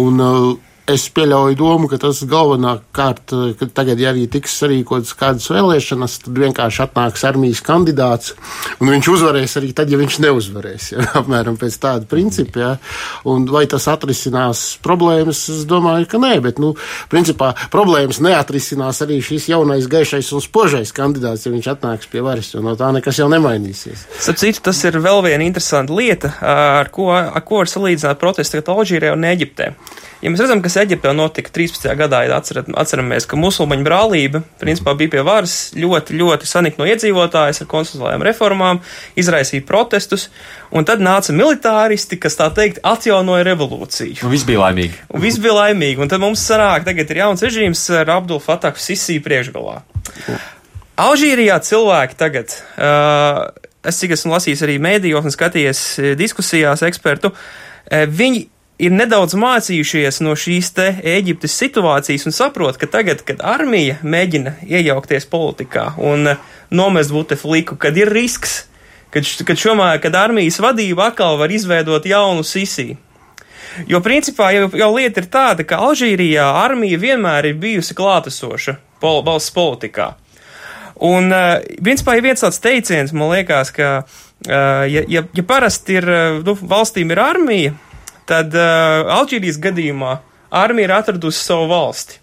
un uh, Es pieļauju domu, ka tas galvenā kārta, ka tagad, ja arī tiks sarīkotas kādas vēlēšanas, tad vienkārši atnāks armijas kandidāts, un viņš uzvarēs arī tad, ja viņš neuzvarēs. Ja, apmēram pēc tāda principa. Ja. Un vai tas atrisinās problēmas? Es domāju, ka nē, bet, nu, principā problēmas neatrisinās arī šis jaunais, gaišais un spožais kandidāts, ja viņš atnāks pie varas, jo no tā nekas jau nemainīsies.
Sapcīt, tas ir vēl viena interesanta lieta, ar ko, ar ko var salīdzināt protestu tagad Alžīrijā un Eģiptē. Ja mēs redzam, kas Eģiptē notika 13. gadā, ja atcerat, atceramies, ka musulmaņu brālība principā bija pie varas ļoti, ļoti sanikta no iedzīvotājiem ar konstitucionālajām reformām, izraisīja protestus, un tad nāca militāristi, kas tā teikt atjaunoja revolūciju.
Un viss bija laimīgi.
Un viss bija laimīgi, un tad mums sanāk, tagad ir jauns režīms ar Abdul Fatahu Sisī priekšgalā. Alžīrijā cilvēki tagad, uh, es cik esmu lasījis arī mēdījos un skatījies diskusijās ekspertu, uh, viņi ir nedaudz mācījušies no šīs te Ēģiptes situācijas un saprot, ka tagad, kad armija mēģina iejaukties politikā un uh, nomest Butefliku, kad ir risks, kad, kad, šomā, kad armijas vadība atkal var izveidot jaunu sisī. Jo principā jau, jau lieta ir tāda, ka Alžīrijā armija vienmēr ir bijusi klātesoša pol, valsts politikā. Un, uh, principā, ir viens tāds teiciens, man liekas, ka, uh, ja, ja, ja parasti ir, nu, valstīm ir armija, tad uh, Alžīrijas gadījumā armija ir atradusi savu valsti.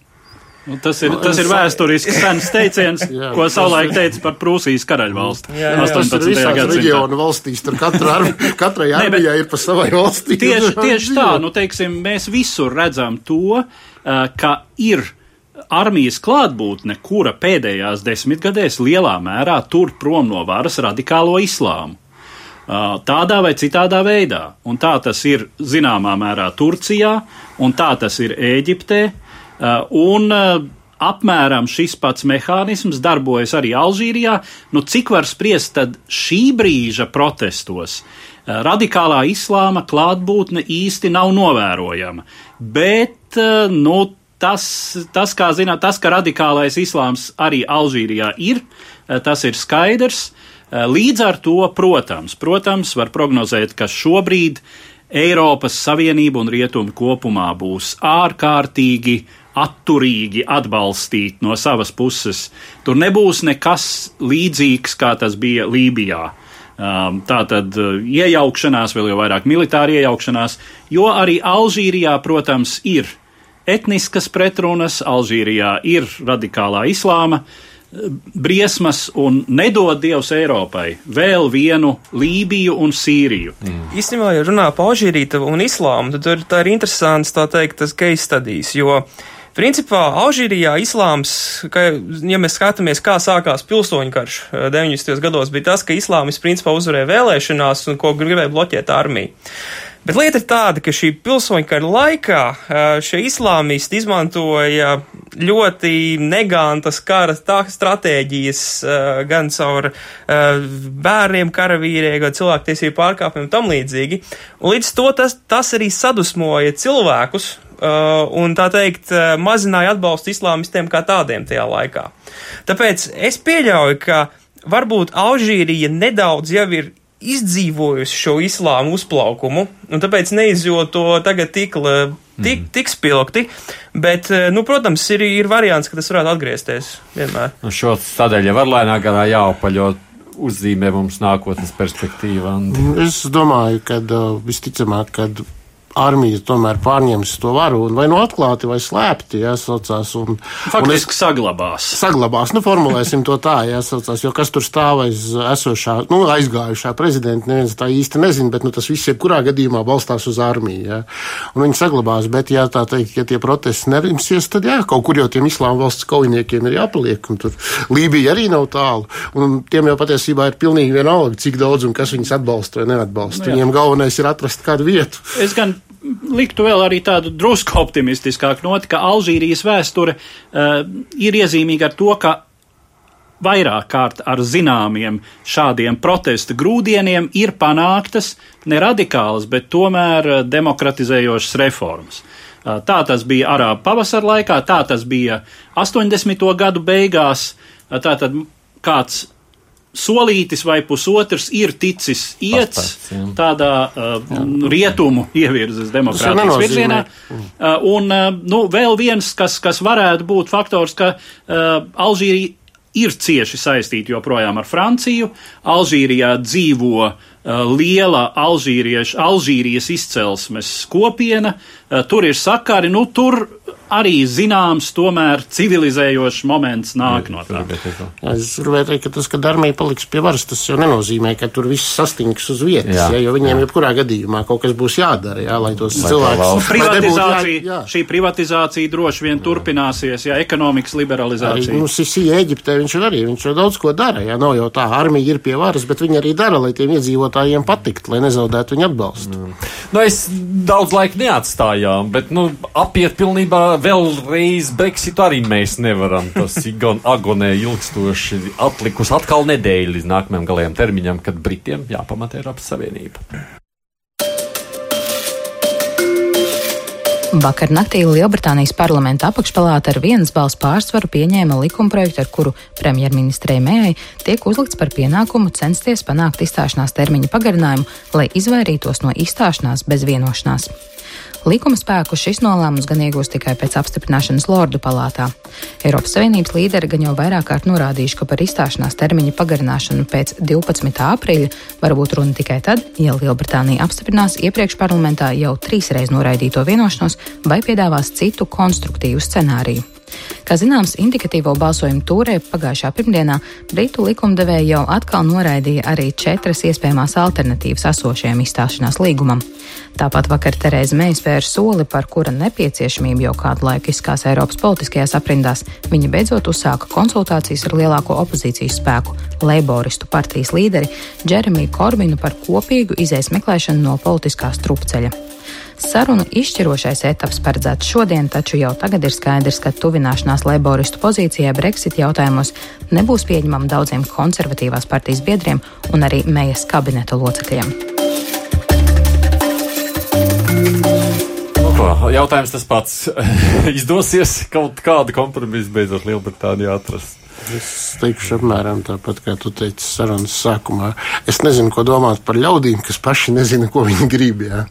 Nu, tas ir, tas ir vēsturisks sens teiciens, jā, ko savulaik teica par Prūsijas karaļvalsti.
Jā, jā, 18. Tas ir visās reģionu valstīs, tur katra, ar, katrai armijai ir pa savai valstī.
Tieši, tieši tā, nu teiksim, mēs visur redzam to, ka ir armijas klātbūtne, kura pēdējās desmitgadēs lielā mērā tur prom no varas radikālo islāmu. Tādā vai citādā veidā. Un tā tas ir zināmā mērā Turcijā, un tā tas ir Ēģiptē, un apmēram šis pats mehānisms darbojas arī Alžīrijā. Nu, cik var spriest, tad šī brīža protestos radikālā islāma klātbūtne īsti nav novērojama. Bet, nu, tas, tas, kā zināt, tas, ka radikālais islāms arī Alžīrijā ir, tas ir skaidrs. Eh, līdz ar to, protams, protams, var prognozēt, ka šobrīd Eiropas Savienība un Rietumi kopumā būs ārkārtīgi atturīgi atbalstīt no savas puses. Tur nebūs nekas līdzīgs, kā tas bija Lībijā. Um, tā tad uh, iejaukšanās, vēl jau vairāk militāra iejaukšanās, jo arī Alžīrijā, protams, ir etniskas pretrunas, Alžīrijā ir radikālā islāma eh, briesmas un nedod Dievs Eiropai vēl vienu Lībiju un Sīriju.
Mm. Īstenībā, ja runā par Alžīriju un islāmu, tad tā ir interesants, tā teikt, tas case studies, jo Principā Alžīrijā islāms, ka, ja mēs skatāmies, kā sākās pilsoņu karš 90. Eh, gados, bija tas, ka islāmis principā uzvarēja vēlēšanās un ko gribēja bloķēt armiju. Bet lieta ir tāda, ka šī pilsoņu kara laikā šie islāmisti izmantoja ļoti negantas kara stratēģijas gan caur bērniem, karavīriem, gan cilvēktiesību pārkāpumiem un tam līdzīgi. Un līdz to tas, tas arī sadusmoja cilvēkus un tā teikt mazināja atbalstu islāmistiem kā tādiem tajā laikā. Tāpēc es pieļauju, ka varbūt Alžīrija nedaudz jau ir izdzīvojusi šo islāmu uzplaukumu, un tāpēc neizjūt to tagad tik, tik, mm. tik spilgti. Bet, eh, nu, protams, ir, ir variants, ka tas varētu atgriezties vienmēr.
Nu, šo tādēļ jau var lēnāk garā jāupaļot uzzīmē mums nākotnes perspektīvā.
Es domāju, ka uh, visticamāk, kad armija tomēr pārņems to varu, vai nu atklāti, vai slēpti, jāsaucās. Un,
Faktiski un es, saglabās.
Saglabās, nu formulēsim to tā, jāsaucās, jo kas tur stāv aiz esošā, nu aizgājušā prezidenta, neviens tā īsti nezina, bet nu, tas viss jebkurā gadījumā balstās uz armiju, jā. Un viņi saglabās, bet, ja tā teikt, ja tie protesti nerimsies, tad jā, kaut kur jau tiem islāma valsts kaujiniekiem ir jāpaliek, un tur Lībija arī nav tālu, un tiem jau patiesībā ir pilnīgi vienalga, cik daudz un kas viņus atbalsta vai neatbalsta. Nu, Viņiem galvenais ir atrast kādu vietu.
Es gan liktu vēl arī tādu drusku optimistiskāku noti, ka Alžīrijas vēsture uh, ir iezīmīga ar to, ka vairāk kārt ar zināmiem šādiem protesta grūdieniem ir panāktas ne radikālas, bet tomēr eh, demokratizējošas reformas. Uh, tā tas bija Arābu pavasara laikā, tā tas bija 80. gadu beigās, uh, tātad kāds solītis vai pusotrs ir ticis Paspēc, tādā uh, rietumu ievirzes demokrātijas virzienā. Uh, un uh, nu, vēl viens, kas, kas varētu būt faktors, ka uh, Alžīrija ir cieši saistīta joprojām ar Franciju. Alžīrijā dzīvo uh, liela Alžīriešu, Alžīrijas izcelsmes kopiena, uh, tur ir sakari, nu tur arī zināms, tomēr civilizējošs moments nāk no tā.
Jā, es gribēju teikt, ka tas, ka armija paliks pie varas, tas jau nenozīmē, ka tur viss sastinks uz vietas, jā, jā, jo viņiem jā. jebkurā gadījumā kaut kas būs jādara, jā, lai tos cilvēkus.
Privatizācija, jā, jā. šī privatizācija droši vien jā. turpināsies, ja ekonomikas liberalizācija.
Arī, nu, Sisija Eģiptē viņš arī, viņš jau daudz ko dara, jā, nav jau tā, armija ir pie varas, bet viņi arī dara, lai tiem iedzīvotājiem patikt, lai nezaudētu viņu atbalstu. Mm.
Nu, es daudz laika neatstājām, bet, nu, apiet pilnībā vēlreiz Brexitu arī mēs nevaram. Tas ir agonē ilgstoši atlikus atkal nedēļa līdz nākamajam galējam termiņam, kad Britiem jāpamatē Eiropas Savienība.
Vakar naktī Lielbritānijas parlamenta apakšpalāta ar vienas balss pārsvaru pieņēma likumprojektu, ar kuru premjerministrei Mējai tiek uzlikts par pienākumu censties panākt izstāšanās termiņa pagarinājumu, lai izvairītos no izstāšanās bez vienošanās. Likuma spēku šis nolēmums gan iegūs tikai pēc apstiprināšanas Lordu palātā. Eiropas Savienības līderi gan jau vairāk kārt norādījuši, ka par izstāšanās termiņa pagarināšanu pēc 12. aprīļa var būt runa tikai tad, ja Lielbritānija apstiprinās iepriekš parlamentā jau trīsreiz noraidīto vienošanos vai piedāvās citu konstruktīvu scenāriju. Kā zināms, indikatīvo balsojumu tūrē pagājušā pirmdienā Britu likumdevēja jau atkal noraidīja arī četras iespējamās alternatīvas esošajam izstāšanās līgumam. Tāpat vakar Terēza Meija spēra soli, par kura nepieciešamību jau kādu laiku izskās Eiropas politiskajās aprindās. Viņa beidzot uzsāka konsultācijas ar lielāko opozīcijas spēku, Leiboristu partijas līderi Džeremiju Korbinu par kopīgu izējas meklēšanu no politiskā strupceļa. Sarunu izšķirošais etaps paredzēts šodien, taču jau tagad ir skaidrs, ka tuvināšanās laboristu pozīcijai Brexit jautājumos nebūs pieņemama daudziem konservatīvās partijas biedriem un arī mējas kabineta locekļiem.
Ko, jautājums tas pats. Izdosies kaut kādu kompromisu beidzot Lielbritānijā atrast?
Es teikšu, apmēram tāpat, kā tu teici sarunas sākumā. Es nezinu, ko domāt par ļaudīm, kas paši nezina, ko viņi grib. Jā.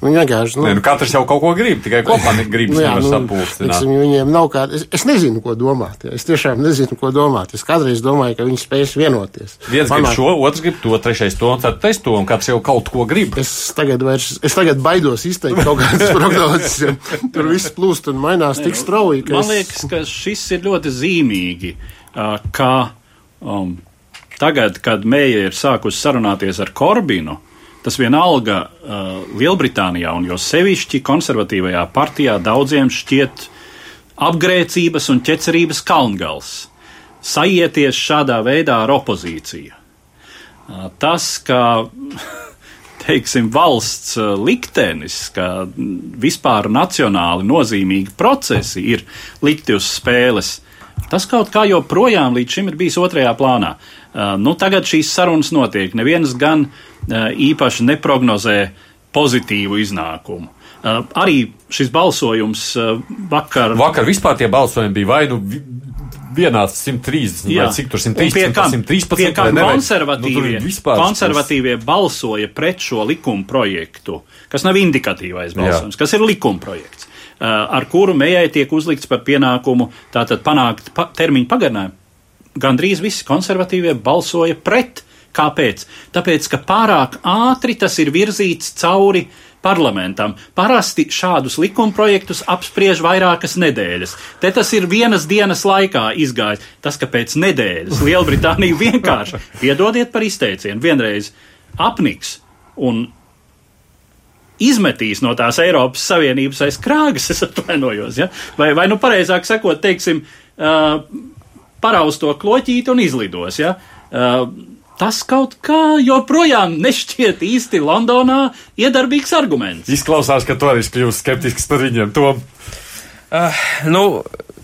Viņi vienkārši.
Nu, Nē, nu, katrs jau kaut ko grib, tikai kopā grib nu, jā, nu,
sapulcināt. Viņiem nav kā. Es, es nezinu, ko domāt. Jā. Es tiešām nezinu, ko domāt. Es kādreiz domāju, ka viņi spēs vienoties.
Viens Manā... grib šo, otrs grib to, trešais to, ceturtais to, un katrs jau kaut ko grib.
Es tagad, vairs, es tagad baidos izteikt kaut kādas prognozes. Tur viss plūst un mainās tik strauji.
Man liekas, ka šis ir ļoti zīmīgi ka um, tagad, kad Mēja ir sākusi sarunāties ar Korbinu, tas vienalga uh, Lielbritānijā un jo sevišķi konservatīvajā partijā daudziem šķiet apgrēcības un ķecerības kalngals. Sajieties šādā veidā ar opozīciju. Uh, tas, ka teiksim, valsts liktenis, ka vispār nacionāli nozīmīgi procesi ir likti uz spēles, Tas kaut kā joprojām līdz šim ir bijis otrajā plānā. Uh, nu, tagad šīs sarunas notiek. Neviens gan uh, īpaši neprognozē pozitīvu iznākumu. Uh, arī šis balsojums uh, vakar.
Vakar vispār tie balsojumi bija vai nu vienāds 130, Jā. vai cik tur 113, kam, 113. Pie kam
konservatīvie, nu, konservatīvie balsoja pret šo likuma projektu, kas nav indikatīvais balsojums, Jā. kas ir likuma projekts. Eh, ar kuru mējai tiek uzlikts par pienākumu tātad panākt pa, termiņu pagarinājumu. Gandrīz visi konservatīvie balsoja pret. Kāpēc? Tāpēc, ka pārāk ātri tas ir virzīts cauri parlamentam. Parasti šādus likumprojektus apspriež vairākas nedēļas. Te tas ir vienas dienas laikā izgājis. Tas, ka pēc nedēļas Lielbritānija vienkārši, piedodiet par izteicienu, vienreiz apniks un izmetīs no tās Eiropas Savienības aiz krāgas, es atvainojos, ja? vai, vai nu pareizāk sakot, teiksim, uh, parauz to kloķīti un izlidos. Ja? Uh, tas kaut kā joprojām nešķiet īsti Londonā iedarbīgs arguments.
Izklausās, ka tu arī kļūsi skeptisks par viņiem. To.
Uh, nu,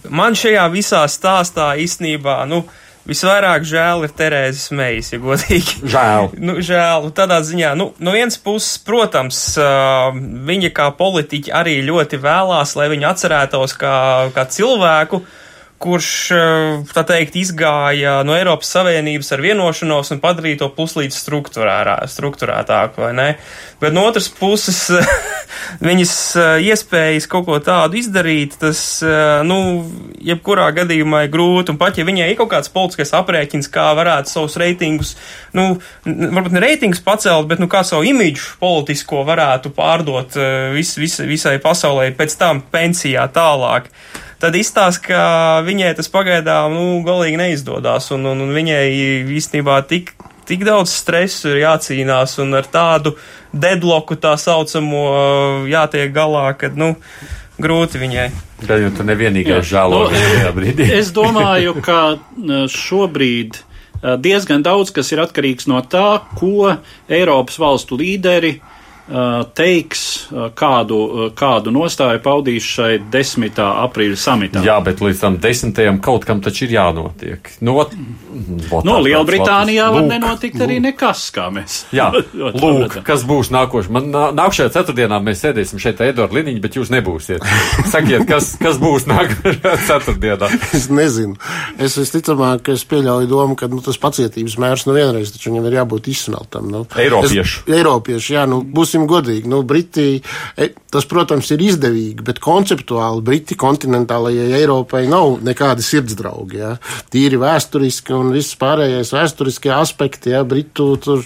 man šajā visā stāstā īstenībā, nu, uh, Visvairāk žēl ir Terēzes Meijas, ja godīgi.
Žēl.
nu, žēl. Tādā ziņā, nu, no vienas puses, protams, uh, viņa kā politiķa arī ļoti vēlās, lai viņu atcerētos kā, kā cilvēku, kurš, uh, tā teikt, izgāja no Eiropas Savienības ar vienošanos un padarīja to puslīdz struktūrētāku, vai ne? Bet no otras puses, viņas iespējas kaut ko tādu izdarīt, tas, nu, jebkurā gadījumā ir grūti, un pat ja viņai ir kaut kāds politiskais aprēķins, kā varētu savus reitingus, nu, varbūt ne reitingus pacelt, bet, nu, kā savu imidžu politisko varētu pārdot vis, vis, visai pasaulē pēc tam pensijā tālāk tad izstāsta, ka viņai tas pagaidām nu, galīgi neizdodas, un, un, un viņai īstenībā tik tik daudz stresu ir jācīnās un ar tādu deadlocku tā saucamo jātiek galā, ka, nu, grūti viņai.
Tā jau tu nevienīgais žēlo nu, šajā brīdī.
es domāju, ka šobrīd diezgan daudz kas ir atkarīgs no tā, ko Eiropas valstu līderi teiks, kādu, kādu nostāju paudīs šai 10. aprīļa samitā.
Jā, bet līdz tam 10. kaut kam taču ir jānotiek. No,
no nu, Lielbritānijā var lūk, nenotikt arī nekas, kā mēs.
Jā, lūk, kas būs nākošais. Man nākamajā ceturtdienā mēs sēdēsim šeit Edvards Liniņš, bet jūs nebūsiet. Sakiet, kas, kas būs nākamajā ceturtdienā?
es nezinu. Es visticamāk, ka es pieļauju domu, ka nu, tas pacietības mērs nu vienreiz taču viņam ir jābūt izsmeltam. Nu.
Eiropiešu.
Es, Eiropiešu, jā, nu būsim būsim godīgi, nu, Briti, e, tas, protams, ir izdevīgi, bet konceptuāli Briti kontinentālajai Eiropai nav nekādi sirdsdraugi. Ja? Tīri vēsturiski un viss pārējais vēsturiskie aspekti, ja Britu tur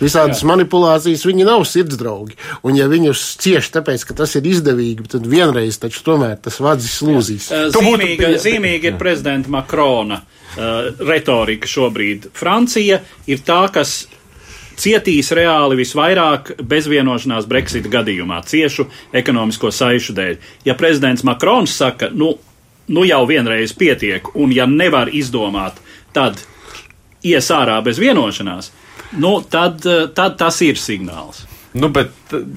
visādas Jā. manipulācijas, viņi nav sirdsdraugi. Un ja viņus cieši tāpēc, ka tas ir izdevīgi, tad vienreiz taču tomēr tas vadzis lūzīs.
Zīmīga, zīmīga ir prezidenta Makrona uh, retorika šobrīd. Francija ir tā, kas cietīs reāli visvairāk bezvienošanās Brexit gadījumā, ciešu ekonomisko saišu dēļ. Ja prezidents Makrons saka, nu, nu jau vienreiz pietiek, un ja nevar izdomāt, tad ies ārā bez vienošanās, nu, tad, tad tas ir signāls.
Nu, bet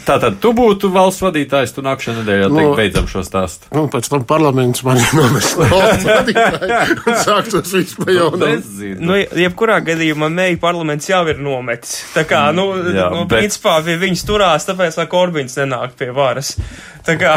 tā tad tu būtu valsts vadītājs, tu nākamā nedēļā nu, teikt, beidzam šo stāstu.
Nu, pēc tam parlaments man nomest valsts vadītāju un sāktos viss pa jaunam.
Nu, jebkurā gadījumā mēģi parlaments jau ir nometis. Tā kā, nu, Jā, nu bet... principā pie viņas turās, tāpēc, lai Korbins nenāk pie varas. Tā kā,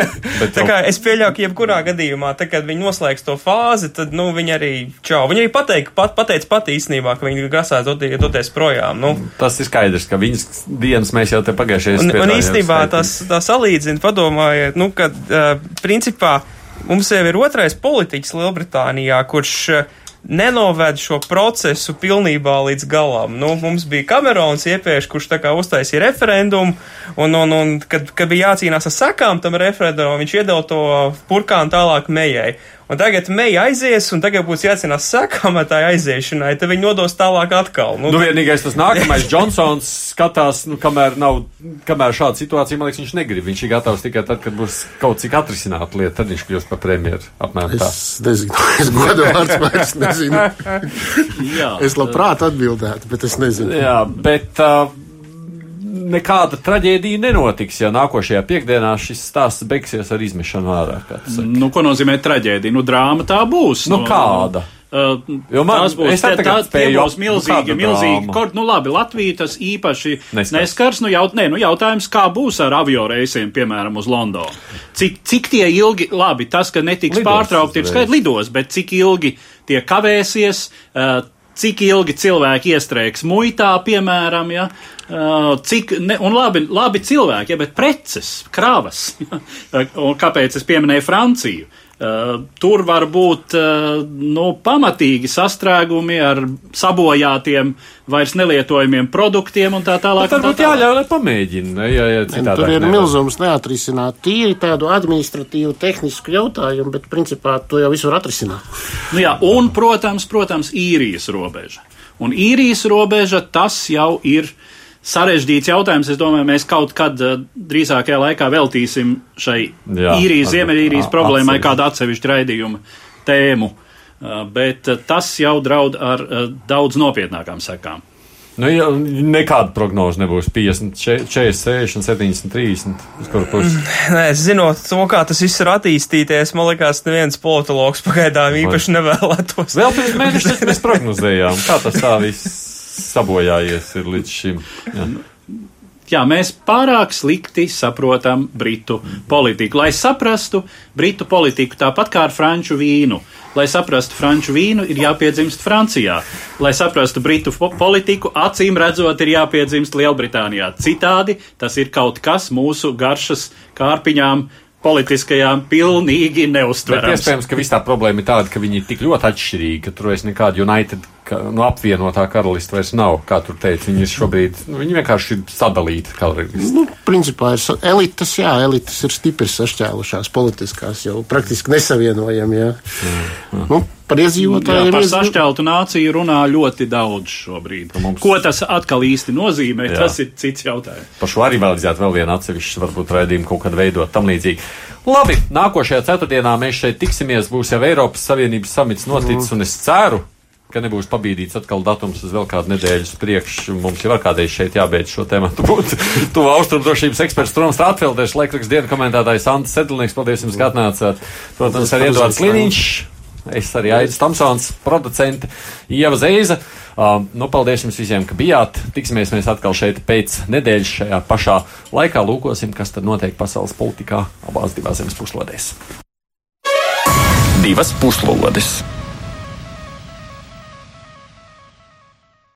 tā kā es pieļauju, ka jebkurā gadījumā, tā, kad viņi noslēgs to fāzi, tad, nu, viņi arī, čau, viņi arī pateik, pat, pateic pat īstenībā, ka viņi grasās doties, doties projām. Nu.
Tas ir skaidrs, ka viņas dienas mēs jau te pagājušajā
un, un īstenībā tas, tā salīdzina, padomājiet, nu, ka, uh, principā, mums jau ir otrais politiķis Lielbritānijā, kurš uh, nenoved šo procesu pilnībā līdz galam. Nu, mums bija Kamerons iepriekš, kurš tā kā uztaisīja referendumu, un, un, un kad, kad bija jācīnās ar sekām tam referendumam, viņš iedeva to purkānu tālāk mejai. Un tagad meija aizies, un tagad būs jācenās sekamatāja aiziešanai, tad viņi nodos tālāk atkal.
Nu, nu vienīgais tas nākamais Džonsons skatās, nu, kamēr nav, kamēr šāda situācija, man liekas, viņš negrib. Viņš ir gatavs tikai tad, kad būs kaut cik atrisināta lieta, tad viņš kļūst par premjeru. Apmēram tā.
Es nezinu, es godu vārds vairs nezinu. Jā, es labprāt atbildētu, bet es nezinu.
Jā, bet. Uh, nekāda traģēdija nenotiks, ja nākošajā piekdienā šis stāsts beigsies ar izmešanu ārā.
Nu, ko nozīmē traģēdija? Nu, drāma tā būs.
Nu, no, kāda? Uh, jo man tas būs, tā, tā, tie būs milzīgi, nu, milzīgi. Kort,
nu labi, Latvija tas īpaši neskars. neskars nu, jaut, nē, nu, jautājums, kā būs ar avio reisiem, piemēram, uz Londonu. Cik, cik tie ilgi, labi, tas, ka netiks lidos, pārtraukti, ir skaidrs lidos, bet cik ilgi tie kavēsies, uh, cik ilgi cilvēki iestrēgs muitā, piemēram, ja, cik, ne, un labi, labi cilvēki, ja, bet preces, kravas, ja, un kāpēc es pieminēju Franciju, Uh, tur var būt uh, nu, pamatīgi sastrēgumi ar sabojātiem, vairs nelietojamiem produktiem un tā tālāk.
Tad varbūt jāļauj, lai pamēģina. Ja, ja
tur ir nevar. milzums neatrisināt tīri tādu administratīvu, tehnisku jautājumu, bet principā to jau visu var atrisināt.
Nu jā, un, protams, protams, īrijas robeža. Un īrijas robeža tas jau ir sarežģīts jautājums. Es domāju, mēs kaut kad uh, drīzākajā laikā veltīsim šai Jā, īrijas, ziemeļīrijas problēmai atsevišķi. kādu atsevišķu raidījumu tēmu. Uh, bet uh, tas jau draud ar daudz nopietnākām sekām.
Nu, ja, nekāda prognoze nebūs 50, 40, 60, 70, 30.
Nē, zinot to, kā tas viss ir attīstīties, man liekas, neviens politologs pagaidām īpaši nevēlētos.
Vēl pirms mēneša mēs prognozējām, kā tas tā viss sabojājies līdz šim. Jā.
Jā, mēs pārāk slikti saprotam britu politiku. Lai saprastu britu politiku tāpat kā ar franču vīnu, lai saprastu franču vīnu, ir jāpiedzimst Francijā. Lai saprastu britu politiku, acīm redzot, ir jāpiedzimst Lielbritānijā. Citādi tas ir kaut kas mūsu garšas kārpiņām politiskajām pilnīgi neustverams.
Bet iespējams, ka viss tā problēma ir tāda, ka viņi ir tik ļoti atšķirīgi, ka tur vairs nekāda United, ka, nu, apvienotā karalista vairs nav, kā tur teica. Viņi ir šobrīd, nu, viņi vienkārši ir sadalīti karalisti.
Nu, principā ir elites, jā, elites ir stipri sašķēlušās politiskās, jau praktiski nesavienojami, jā. jā, jā. Nu, par iedzīvotājiem.
Jā, par sašķeltu nāciju runā ļoti daudz šobrīd. Mums... Ko tas atkal īsti nozīmē, jā. tas ir cits jautājums.
Par šo arī vajadzētu vēl vienu atsevišķu, varbūt raidījumu kaut kad veidot tam līdzīgi. Labi, nākošajā ceturtdienā mēs šeit tiksimies, būs jau Eiropas Savienības samits noticis, mm. un es ceru, ka nebūs pabīdīts atkal datums uz vēl kādu nedēļu priekšu. Mums jau kādreiz šeit jābeidz šo tēmu. Būt to austrumu drošības eksperts Toms Strātfelders, laikraksts dienu komentētājs Ants Sedlnieks. Paldies jums, ka atnācāt. Protams, arī Edvards Liniņš. Es arī Aits Tamsons, producente Ieva Zeiza. Uh, nu, paldies jums visiem, ka bijāt. Tiksimies mēs atkal šeit pēc nedēļas šajā pašā laikā. Lūkosim, kas tad notiek pasaules politikā abās divās zemes puslodēs.
Divas puslodes!